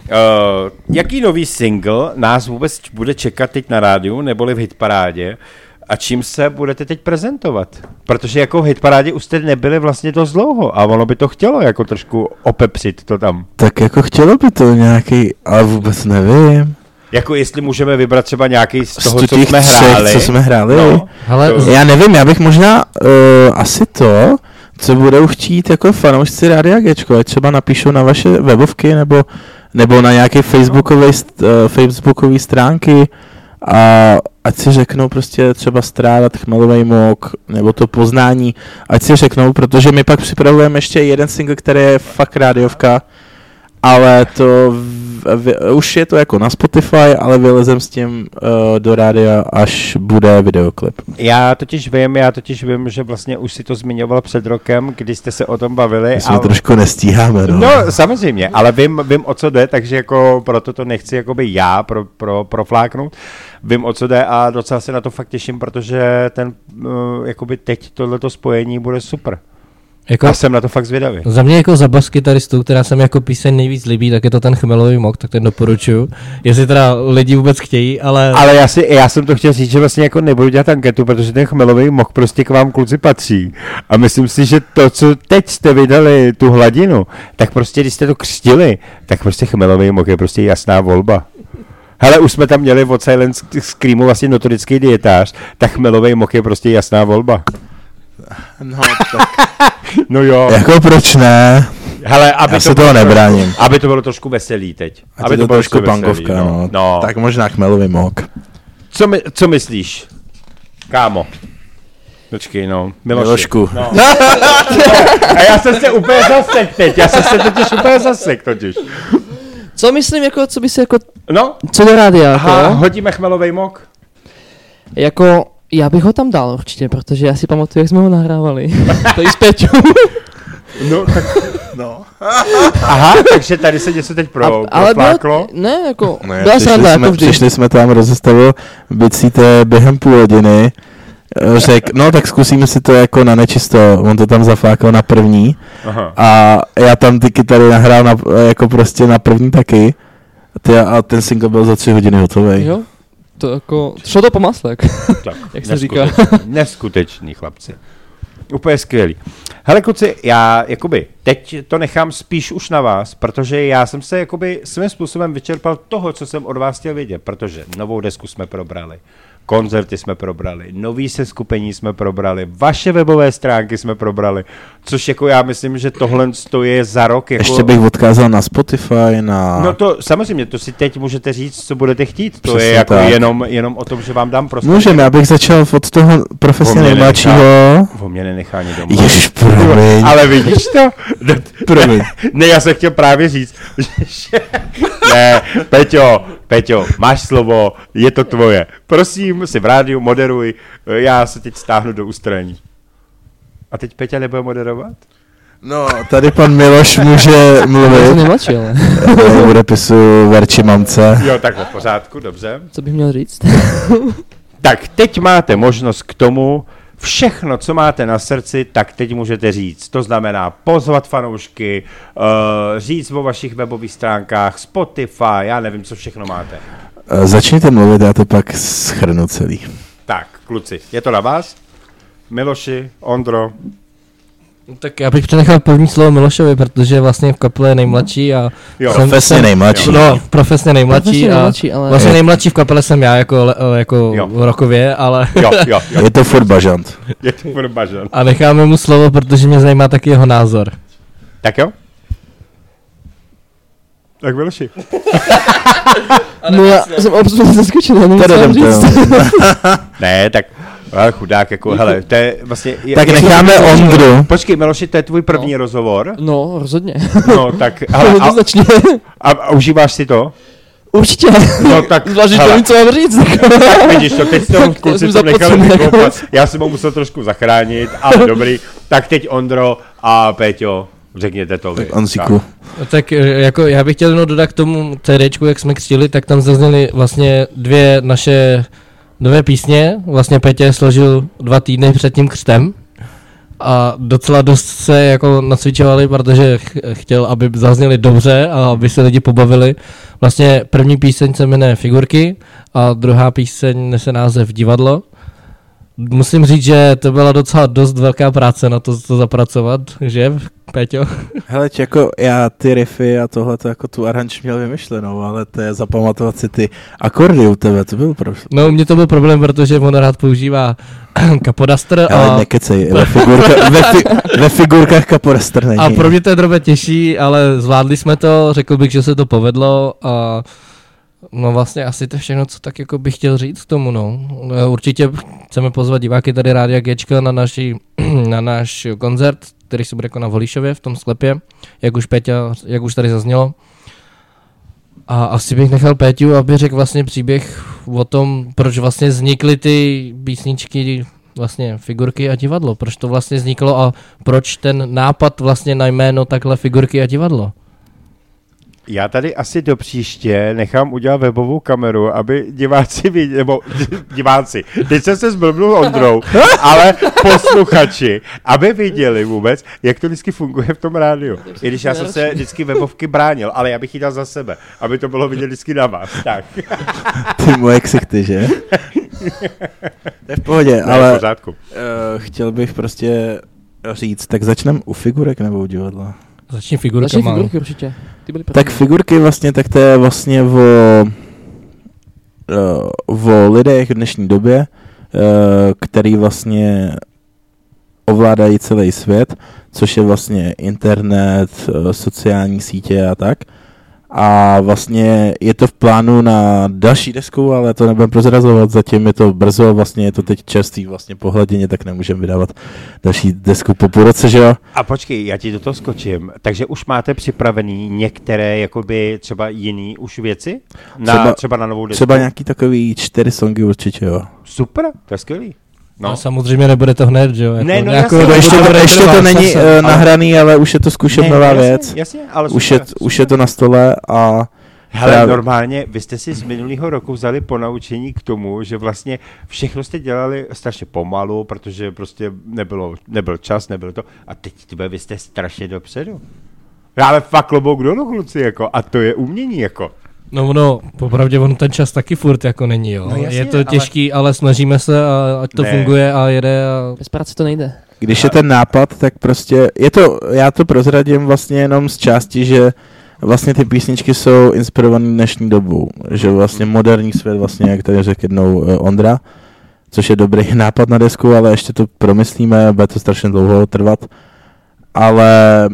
jaký nový single nás vůbec bude čekat teď na rádiu, neboli v hitparádě? A čím se budete teď prezentovat? Protože jako v hitparádě už jste nebyli vlastně dost dlouho a ono by to chtělo jako trošku opepřit to tam. Tak jako chtělo by to nějaký, ale vůbec nevím. Jako jestli můžeme vybrat třeba nějaký z toho, Z co těch jsme třech, hráli. co jsme hráli. No, Hele, to- Já nevím, já bych možná uh, asi to, co budou chtít jako fanoušci Rádia Gečko, ať třeba napíšou na vaše webovky nebo, nebo na nějaké facebookové, st- uh, facebookové stránky a ať si řeknou prostě třeba strádat chmelový mok nebo to poznání, ať si řeknou, protože my pak připravujeme ještě jeden single, který je fakt rádiovka, ale to v, už je to jako na Spotify, ale vylezem s tím uh, do rádia, až bude videoklip. Já totiž vím, já totiž vím, že vlastně už si to zmiňoval před rokem, když jste se o tom bavili. My jsme a- trošku nestíháme, no. No, samozřejmě, ale vím, vím, o co jde, takže jako proto to nechci jakoby já pro, pro, profláknout. Vím, o co jde a docela se na to fakt těším, protože ten, uh, jakoby teď tohleto spojení bude super. Jako, Já jsem na to fakt zvědavý. za mě jako za baskytaristu, která se mi jako píseň nejvíc líbí, tak je to ten chmelový mok, tak ten doporučuju. Jestli teda lidi vůbec chtějí, ale... Ale já, si, já jsem to chtěl říct, že vlastně jako nebudu dělat anketu, protože ten chmelový mok prostě k vám kluci patří. A myslím si, že to, co teď jste vydali, tu hladinu, tak prostě, když jste to křtili, tak prostě chmelový mok je prostě jasná volba. Hele, už jsme tam měli od Silent Screamu vlastně notorický dietář, tak chmelový mok je prostě jasná volba. No tak. No jo. jako proč ne? Hele, aby Já to se bylo toho trošku- nebráním. Aby to bylo trošku veselý teď. A aby to, to bylo trošku veselý, pankovka, no. no. Tak možná chmelový mok. Co, my, co myslíš, kámo? Počkej, no. Miloši. Milošku. No. A já jsem se úplně zasek teď, já jsem se totiž úplně zasek totiž. Co myslím, jako, co by se jako, No, co do rádia, aha, jako, hodíme chmelovej mok. jako, já bych ho tam dal určitě, protože já si pamatuju, jak jsme ho nahrávali. to s Peťou. No, tak, No. aha, takže tady se něco teď pro, ale profláklo. bylo, ne, jako, Ne, byla přišli, sranda, jsme, jako vždy. přišli jsme tam, rozestavil bicíte během půl hodiny. Eh, Řek, no tak zkusíme si to jako na nečisto. On to tam zaflákal na první. Aha. A já tam ty kytary nahrál na, jako prostě na první taky. Ty, a ten single byl za tři hodiny hotový. Jo, to jako, šlo to po maslek. Tak, Jak se říká. neskutečný, neskutečný chlapci. Úplně skvělý. Hele kluci, já jakoby teď to nechám spíš už na vás, protože já jsem se jakoby svým způsobem vyčerpal toho, co jsem od vás chtěl vědět, protože novou desku jsme probrali, koncerty jsme probrali, nový seskupení jsme probrali, vaše webové stránky jsme probrali, což jako já myslím, že tohle je za rok. Jako... Ještě bych odkázal na Spotify, na... No to samozřejmě, to si teď můžete říct, co budete chtít, to Přesně je jako jenom, jenom o tom, že vám dám prostě. Můžeme, já bych začal od toho profesně nejmladšího. O mě nenechá ani doma. Ježiš, promiň. Ale vidíš to? promiň. Ne, já jsem chtěl právě říct, že... ne, Peťo, Peťo, máš slovo, je to tvoje. Prosím, si v rádiu, moderuj, já se teď stáhnu do ústraní. A teď Peťa nebude moderovat? No, tady pan Miloš může mluvit. Nemlačí, ale. U repisu Verči mamce. Jo, takhle, v pořádku, dobře. Co bych měl říct? tak teď máte možnost k tomu, všechno, co máte na srdci, tak teď můžete říct. To znamená pozvat fanoušky, uh, říct o vašich webových stránkách, Spotify, já nevím, co všechno máte. Uh, začněte mluvit, já to pak schrnu celý. Tak, kluci, je to na vás? Miloši, Ondro, No tak já bych přenechal první slovo Milošovi, protože vlastně v kapele je nejmladší a... Jo, jsem, profesně jsem, nejmladší. No, profesně nejmladší, profesně a nejmladší, ale... vlastně nejmladší v kapele jsem já jako, jako jo. rokově, ale... Jo, jo, jo. Je to furt bažant. Je to furt bažant. A necháme mu slovo, protože mě zajímá taky jeho názor. Tak jo? Tak Miloši. no já jsem absolutně zaskočený, nevím, říct. ne, tak ale chudák, jako, hele, to je vlastně... tak je, necháme Ondru. Počkej, Miloši, to je tvůj první no. rozhovor? No, rozhodně. No, tak... Ale, a, a, a, užíváš si to? Určitě. No tak, Zvlášť, že nevím, co mám říct. tak vidíš to, teď jste ho kluci to nechali vykoupat. Já jsem ho musel trošku zachránit, ale dobrý. Tak teď Ondro a Péťo, řekněte to vy. Tak Ansiku. No, tak jako já bych chtěl jenom dodat k tomu CDčku, jak jsme křtili, tak tam zazněly vlastně dvě naše nové písně. Vlastně Petě složil dva týdny před tím křtem a docela dost se jako nacvičovali, protože ch- chtěl, aby zazněli dobře a aby se lidi pobavili. Vlastně první píseň se jmenuje Figurky a druhá píseň nese název Divadlo. Musím říct, že to byla docela dost velká práce na to, to zapracovat, že, Péťo? Hele, jako já ty riffy a tohle to jako tu aranž měl vymyšlenou, ale to je zapamatovat si ty akordy u tebe, to byl problém. No, u mě to byl problém, protože on rád používá kapodaster. Ale a... nekecej, ve, figurka, ve, fi, ve figurkách kapodaster není. A pro mě to je drobě těžší, ale zvládli jsme to, řekl bych, že se to povedlo a No vlastně asi to všechno, co tak jako bych chtěl říct k tomu, no. Určitě chceme pozvat diváky tady Rádia Gečka na, naši, na náš koncert, který se bude jako na Volíšově v tom sklepě, jak už Péťa, jak už tady zaznělo. A asi bych nechal Péťu, aby řekl vlastně příběh o tom, proč vlastně vznikly ty písničky, vlastně figurky a divadlo, proč to vlastně vzniklo a proč ten nápad vlastně na jméno takhle figurky a divadlo. Já tady asi do příště nechám udělat webovou kameru, aby diváci viděli, nebo diváci, teď jsem se zblbnul Ondrou, ale posluchači, aby viděli vůbec, jak to vždycky funguje v tom rádiu. I když já jsem se vždycky webovky bránil, ale já bych ji dal za sebe, aby to bylo vidět vždycky na vás. Tak. Ty moje ksichty, že? to je v pohodě, ne, ale v pořádku. Uh, chtěl bych prostě říct, tak začneme u figurek nebo u divadla? Začni figurky, Začni figurky určitě. Ty byly tak figurky vlastně, tak to je vlastně o, uh, o lidech v dnešní době, uh, který vlastně ovládají celý svět, což je vlastně internet, uh, sociální sítě a tak. A vlastně je to v plánu na další desku, ale to nebudeme prozrazovat, zatím je to brzo, vlastně je to teď čerstvý vlastně po hladině, tak nemůžeme vydávat další desku po půl roce, že jo? A počkej, já ti do toho skočím, takže už máte připravený některé jakoby třeba jiný už věci? Na, třeba, třeba na novou desku? Třeba nějaký takový čtyři songy určitě, jo. Super, to je skvělý. No. A samozřejmě nebude to hned, že jo? Jako ne, no jako, jasně, ještě, to, ještě to není uh, nahraný, ale už je to zkušet nová jasně, věc. Jasně, ale už, je, už je to na stole a... Hele, právě... normálně, vy jste si z minulého roku vzali ponaučení k tomu, že vlastně všechno jste dělali strašně pomalu, protože prostě nebylo, nebyl čas, nebylo to. A teď tybe, vy jste strašně dopředu. Ale fakt klobouk dolů, kluci, jako, a to je umění, jako. No no, popravdě on ten čas taky furt jako není, jo. No jasně, je to těžký, ale... ale snažíme se a ať to ne. funguje a jede a... Bez práce to nejde. Když je ten nápad, tak prostě, je to, já to prozradím vlastně jenom z části, že vlastně ty písničky jsou inspirované dnešní dobou, že vlastně moderní svět, vlastně, jak tady řekl jednou uh, Ondra, což je dobrý nápad na desku, ale ještě to promyslíme, bude to strašně dlouho trvat, ale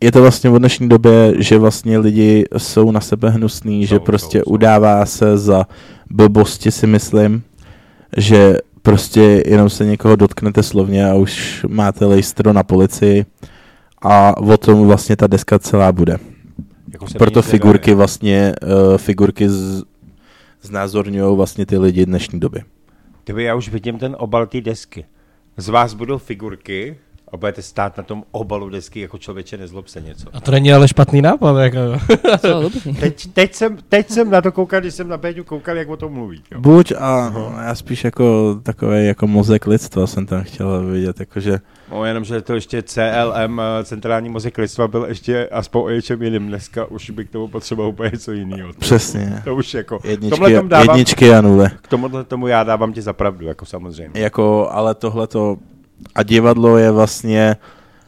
je to vlastně v dnešní době, že vlastně lidi jsou na sebe hnusný, jsou, že prostě udává se za blbosti si myslím, že prostě jenom se někoho dotknete slovně a už máte lejstro na policii a o tom vlastně ta deska celá bude. Jako Proto figurky vlastně, uh, figurky z, znázorňují vlastně ty lidi dnešní doby. Kdyby já už vidím ten obal té desky. Z vás budou figurky, a budete stát na tom obalu desky jako člověče nezlob se něco. A to není ale špatný nápad. Jako. teď, teď, jsem, teď jsem na to koukal, když jsem na Péťu koukal, jak o tom mluví. Jo. Buď a no. já spíš jako takový jako mozek lidstva jsem tam chtěl vidět, jakože... No jenom, že to ještě CLM, eh, centrální mozek lidstva, byl ještě aspoň o něčem jiným. Dneska už by k tomu potřeboval úplně něco jiného. Přesně. To už jako... Jedničky, dávám, jedničky a nule. K tomuhle tomu já dávám ti zapravdu, jako samozřejmě. Jako, ale tohle to a divadlo je vlastně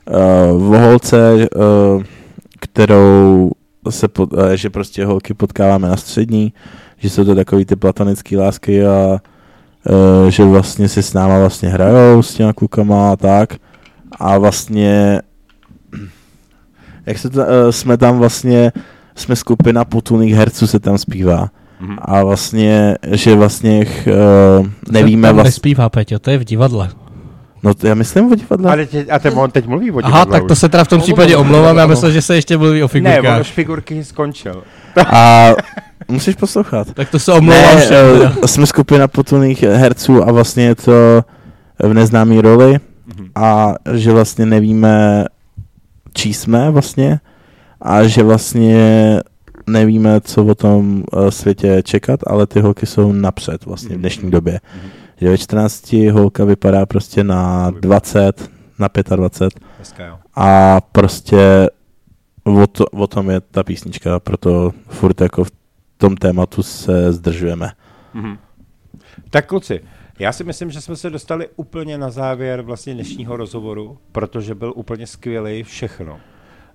uh, v holce, uh, kterou se, pod, uh, že prostě holky potkáváme na střední, že jsou to takový ty platonické lásky a uh, že vlastně si s náma vlastně hrajou s těma klukama a tak a vlastně jak se to, uh, jsme tam vlastně jsme skupina potulných herců se tam zpívá. Mm-hmm. A vlastně, že vlastně uh, nevíme... To vlastně... nespívá, Peťo, to je v divadle. No já myslím o divadle. Ale tě, a ten on teď mluví o divadle. Aha, tak to se teda v tom případě omlouvám, já myslím, že se ještě mluví o figurkách. Ne, on už figurky skončil. A musíš poslouchat. Tak to se omlouvám ne, všem. Uh, jsme skupina potulných herců a vlastně je to v neznámý roli mm-hmm. a že vlastně nevíme, čí jsme vlastně a že vlastně nevíme, co o tom uh, světě čekat, ale ty holky jsou napřed vlastně v dnešní době. Mm-hmm že ve 14 holka vypadá prostě na 20, na 25 a prostě o, to, o tom je ta písnička, proto furt jako v tom tématu se zdržujeme. Mm-hmm. Tak kluci, já si myslím, že jsme se dostali úplně na závěr vlastně dnešního rozhovoru, protože byl úplně skvělý všechno.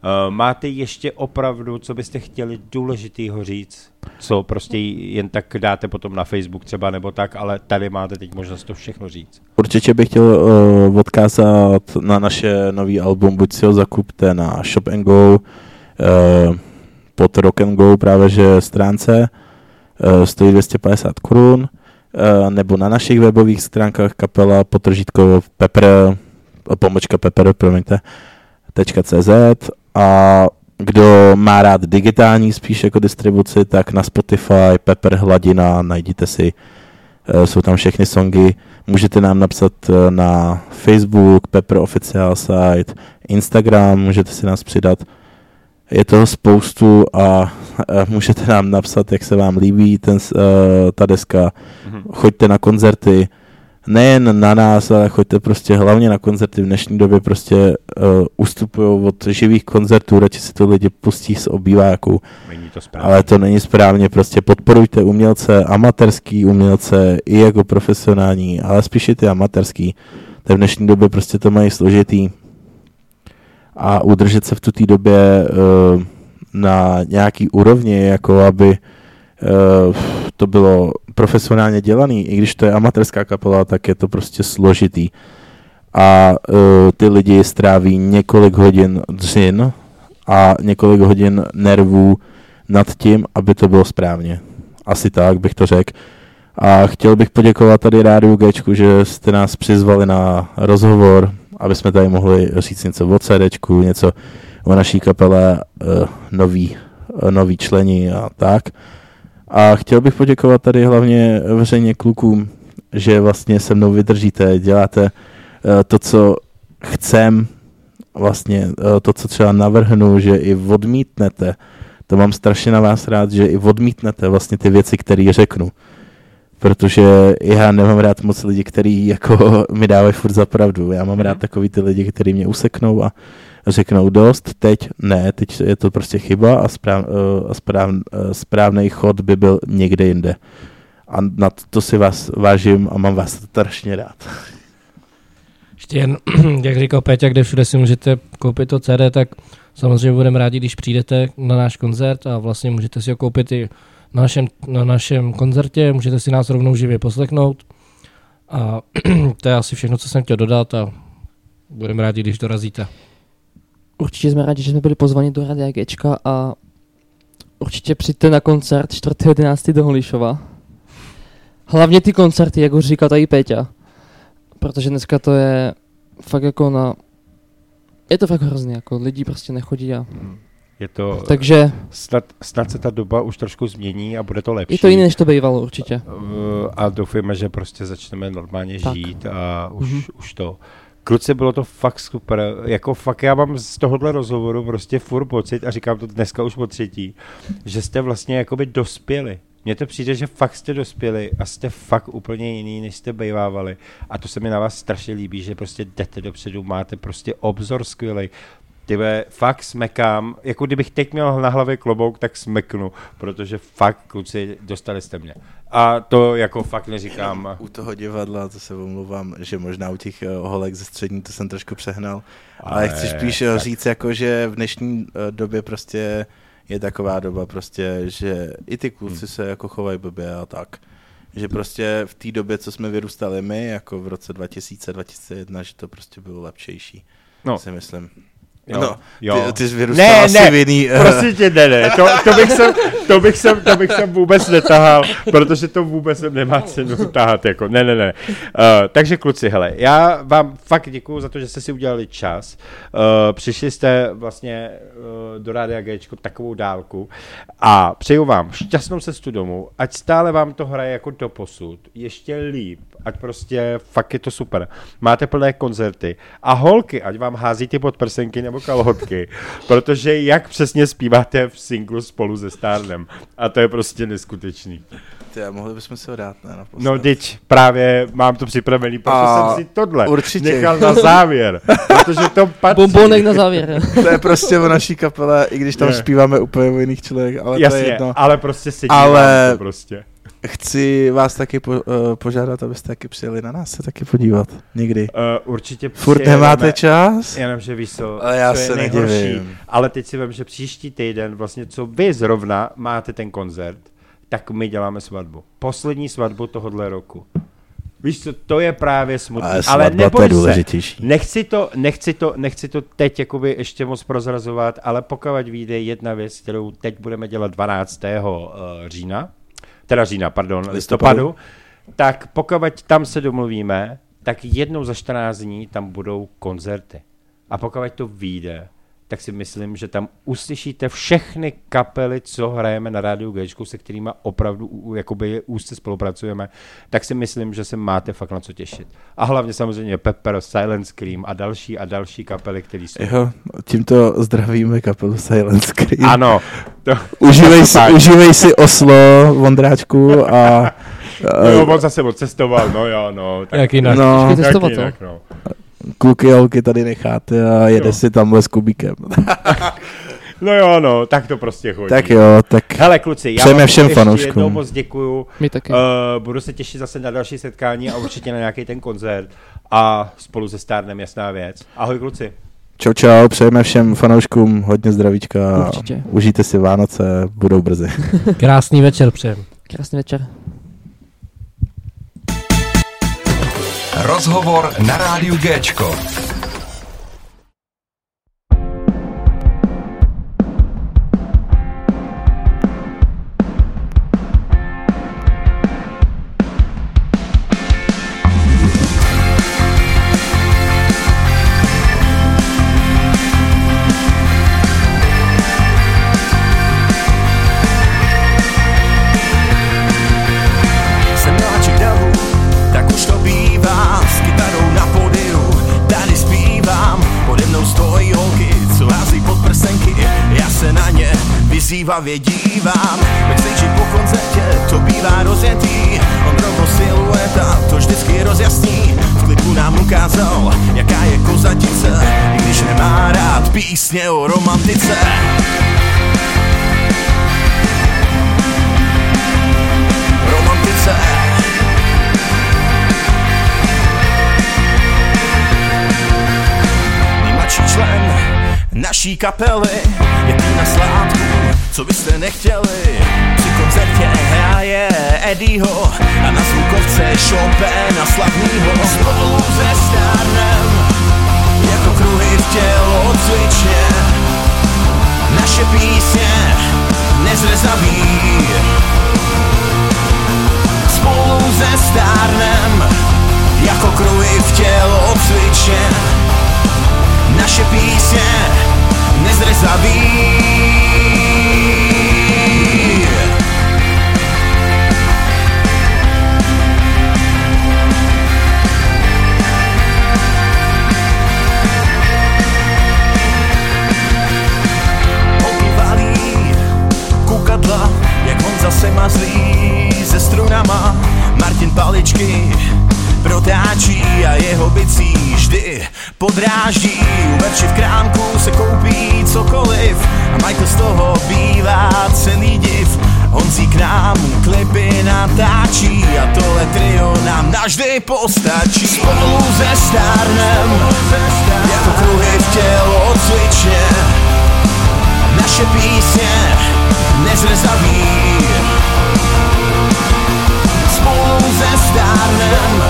Uh, máte ještě opravdu, co byste chtěli důležitýho říct, co prostě jen tak dáte potom na Facebook třeba nebo tak, ale tady máte teď možnost to všechno říct. Určitě bych chtěl uh, odkázat na naše nový album, buď si ho zakupte na Shop and Go, uh, pod Rock and Go právě že stránce, uh, stojí 250 korun, uh, nebo na našich webových stránkách kapela potržítko pepper, pomočka pepper, promiňte, .cz a kdo má rád digitální spíš jako distribuci, tak na Spotify, Pepper Hladina, najděte si, eh, jsou tam všechny songy. Můžete nám napsat eh, na Facebook, Pepper Official Site, Instagram, můžete si nás přidat. Je toho spoustu a eh, můžete nám napsat, jak se vám líbí ten, ta deska. Mm-hmm. Choďte na koncerty, nejen na nás, ale choďte prostě hlavně na koncerty. V dnešní době prostě uh, ustupují od živých koncertů, radši si to lidi pustí z obýváků. To ale to není správně, prostě podporujte umělce, amatérský umělce i jako profesionální, ale spíše ty amatérský. To v dnešní době prostě to mají složitý. A udržet se v té době uh, na nějaký úrovni, jako aby uh, to bylo profesionálně dělaný, i když to je amatérská kapela, tak je to prostě složitý. A uh, ty lidi stráví několik hodin dřin a několik hodin nervů nad tím, aby to bylo správně. Asi tak bych to řekl. A chtěl bych poděkovat tady Rádiu Gčku, že jste nás přizvali na rozhovor, aby jsme tady mohli říct něco o CDčku, něco o naší kapele, uh, nový, uh, nový členi a tak. A chtěl bych poděkovat tady hlavně veřejně klukům, že vlastně se mnou vydržíte, děláte uh, to, co chcem, vlastně uh, to, co třeba navrhnu, že i odmítnete. To mám strašně na vás rád, že i odmítnete vlastně ty věci, které řeknu. Protože já nemám rád moc lidi, kteří jako mi dávají furt za pravdu. Já mám rád mhm. takový ty lidi, kteří mě useknou a řeknou dost, teď ne, teď je to prostě chyba a, správ, uh, správ, uh, správný chod by byl někde jinde. A na to si vás vážím a mám vás strašně rád. Ještě jen, jak říkal Péťa, kde všude si můžete koupit to CD, tak samozřejmě budeme rádi, když přijdete na náš koncert a vlastně můžete si ho koupit i na našem, na našem koncertě, můžete si nás rovnou živě poslechnout. A to je asi všechno, co jsem chtěl dodat a budeme rádi, když dorazíte. Určitě jsme rádi, že jsme byli pozvaní do Radia Gčka a určitě přijďte na koncert 4.11. do Holišova. Hlavně ty koncerty, jak už říkal tady Péťa. Protože dneska to je fakt jako na... Je to fakt hrozně, jako lidi prostě nechodí a... Je to... Takže... Snad, snad se ta doba už trošku změní a bude to lepší. Je to jiné, než to bývalo určitě. Uh, a doufejme, že prostě začneme normálně tak. žít a už, mm-hmm. už to. Kluci, bylo to fakt super. Jako fakt já mám z tohohle rozhovoru prostě furt pocit, a říkám to dneska už po třetí, že jste vlastně jakoby dospěli. Mně to přijde, že fakt jste dospěli a jste fakt úplně jiný, než jste bejvávali. A to se mi na vás strašně líbí, že prostě jdete dopředu, máte prostě obzor skvělý. Tyve, fakt smekám, jako kdybych teď měl na hlavě klobouk, tak smeknu, protože fakt, kluci, dostali jste mě. A to jako fakt neříkám. U toho divadla, to se omluvám, že možná u těch uh, holek ze střední to jsem trošku přehnal, ale, ale chci spíš eh, tak. říct, jako, že v dnešní uh, době prostě je taková doba prostě, že i ty kluci hmm. se jako chovají blbě a tak. Že prostě v té době, co jsme vyrůstali my, jako v roce 2000-2001, že to prostě bylo lepšejší. No. Si myslím. Jo, no, jo. Ty, ty jsi vyrůstal ne, asi ne, v jiný... Uh... Prosím tě, ne, ne, to, to, bych sem, to, bych sem, to bych sem vůbec netahal, protože to vůbec nemá cenu tahat, jako, ne, ne, ne. Uh, takže kluci, hele, já vám fakt děkuju za to, že jste si udělali čas. Uh, přišli jste vlastně uh, do Rádia Gčko takovou dálku a přeju vám šťastnou cestu domů, ať stále vám to hraje jako do posud, ještě líp, ať prostě fakt je to super. Máte plné koncerty a holky, ať vám hází ty podprsenky nebo kalhotky, protože jak přesně zpíváte v singlu spolu se Starnem a to je prostě neskutečný. Ty, mohli bychom si ho dát, ne? Naposled. No, teď právě mám to připravený, protože a jsem si tohle určitě. nechal na závěr, protože to patří. Bombonek na závěr. to je prostě v naší kapele, i když tam ne. zpíváme úplně o jiných člověk, ale Jasně, to je jedno. ale prostě sedí ale... to prostě. Chci vás taky po, uh, požádat, abyste taky přijeli na nás se taky podívat. Někdy. Uh, určitě Furt nemáte čas? Jenom, že víš co, ale já co se je nedivím. Ale teď si vím, že příští týden, vlastně co vy zrovna máte ten koncert, tak my děláme svatbu. Poslední svatbu tohohle roku. Víš co, to je právě smutné. Ale, ale neboj se, nechci to, nechci, to, nechci to teď jakoby ještě moc prozrazovat, ale pokud vyjde jedna věc, kterou teď budeme dělat 12. Uh, eh, října, teda října, pardon, listopadu, listopadu tak pokud tam se domluvíme, tak jednou za 14 dní tam budou koncerty. A pokud to vyjde, tak si myslím, že tam uslyšíte všechny kapely, co hrajeme na rádiu G, se kterými opravdu jakoby úzce spolupracujeme, tak si myslím, že se máte fakt na co těšit. A hlavně samozřejmě Pepper, Silent Scream a další a další kapely, které jsou. Jo, tímto zdravíme kapelu Silent Scream. Ano. To, užívej, si, užívej si Oslo, Vondráčku a No jo, on zase odcestoval, no jo, no. Tak, jak jinak? No, jak jinak, no kluky a holky tady necháte a jede jo. si tamhle s kubíkem. No jo, no, tak to prostě chodí. Tak jo, tak Hele, kluci, já vám všem ještě jednou moc děkuju. My taky. Uh, budu se těšit zase na další setkání a určitě na nějaký ten koncert. A spolu se Starnem jasná věc. Ahoj, kluci. Čau, čau, přejeme všem fanouškům hodně zdravíčka. Určitě. Užijte si Vánoce, budou brzy. Krásný večer přejem. Krásný večer. Rozhovor na rádiu Géčko. hlavě dívám. Backstage po koncertě to bývá rozjetý. On rovno silueta to vždycky rozjasní. V klipu nám ukázal jaká je kozatice I když nemá rád písně o romantice. Romantice. Naší kapely je tý na sládku co byste nechtěli. Při koncertě hraje Eddieho a na zvukovce Chopina slavnýho. Spolu ze stárnem, jako kruhy v tělo cvičně, naše písně nezrezaví. Spolu ze stárnem, jako kruhy v tělo cvičně, naše písně nezrezaví. kukadla, jak Honza se mazlí se strunama, Martin Paličky protáčí a jeho bicí vždy podráždí. U v koupí cokoliv a Michael z toho bývá celý div. si k nám klipy natáčí a tohle trio nám navždy postačí. Spolu ze stárnem, jako kruhy v tělo cvičně, naše písně nezrezaví. Spolu ze stárnem,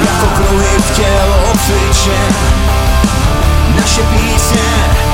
jako kruhy v tělo cvičen Naše písně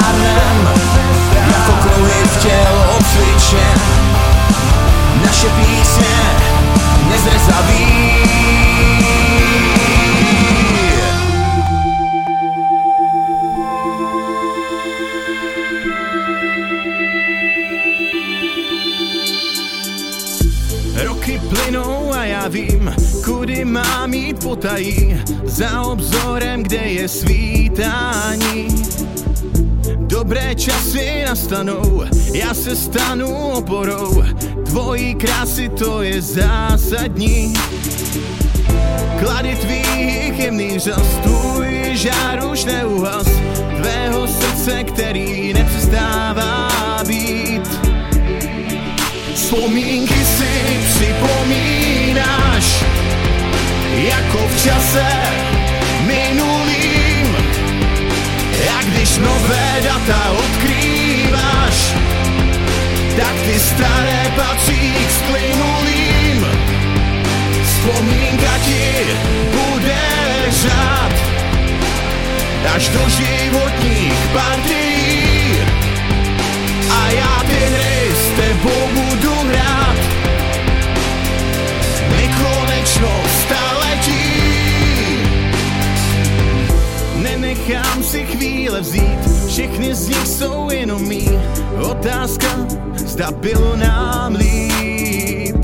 stárnem Jako kruhy v tělo cvičen Naše písně nezrezaví Roky plynou a já vím, kudy mám jít potají, za obzorem, kde je svítání. Dobré časy nastanou, já se stanu oporou, tvojí krásy to je zásadní. Klady tvých jemných řas, tvůj žár už neuhas, tvého srdce, který nepřestává být. Vzpomínky si připomínáš Jako v čase když nové data odkrýváš Tak ty staré patří k splynulým. Vzpomínka ti bude řád Až do životních partií A já ty hry s tebou budu hrát. Nekonečno staletí. Nenechám si chvíle vzít. Všechny z nich jsou jenom mý. Otázka, zda bylo nám líp.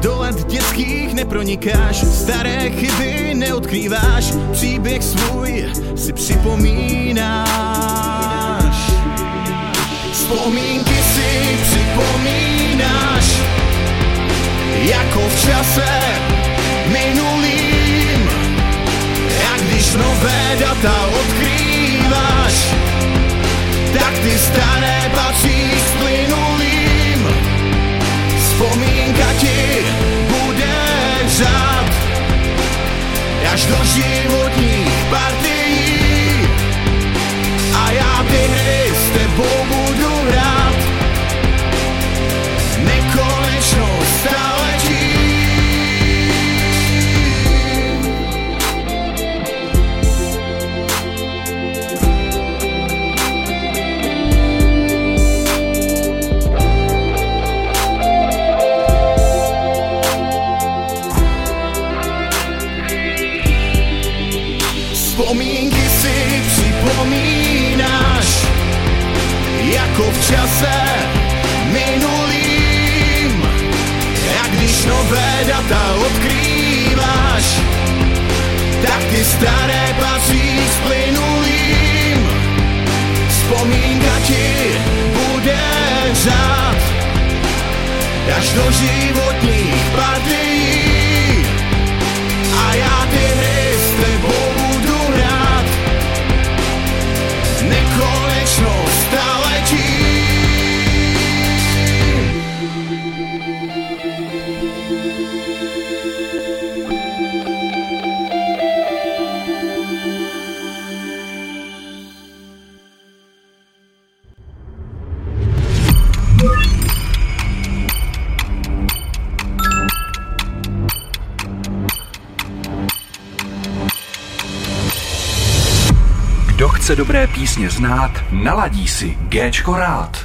Do let dětských nepronikáš, staré chyby neodkrýváš, příběh svůj si připomínáš. Vzpomínky si připomínáš. Jako v čase minulým. A když nové data odkrýváš Tak ty staré patří s plynulým. Vzpomínka ti bude řád Až do životních partií. A já ty s tebou Jako v čase minulým A když nové data odkrýváš Tak ty staré patří s plynulým Vzpomínka ti řád až do životních partií a já ty hry dobré písně znát, naladí si Géčko rád.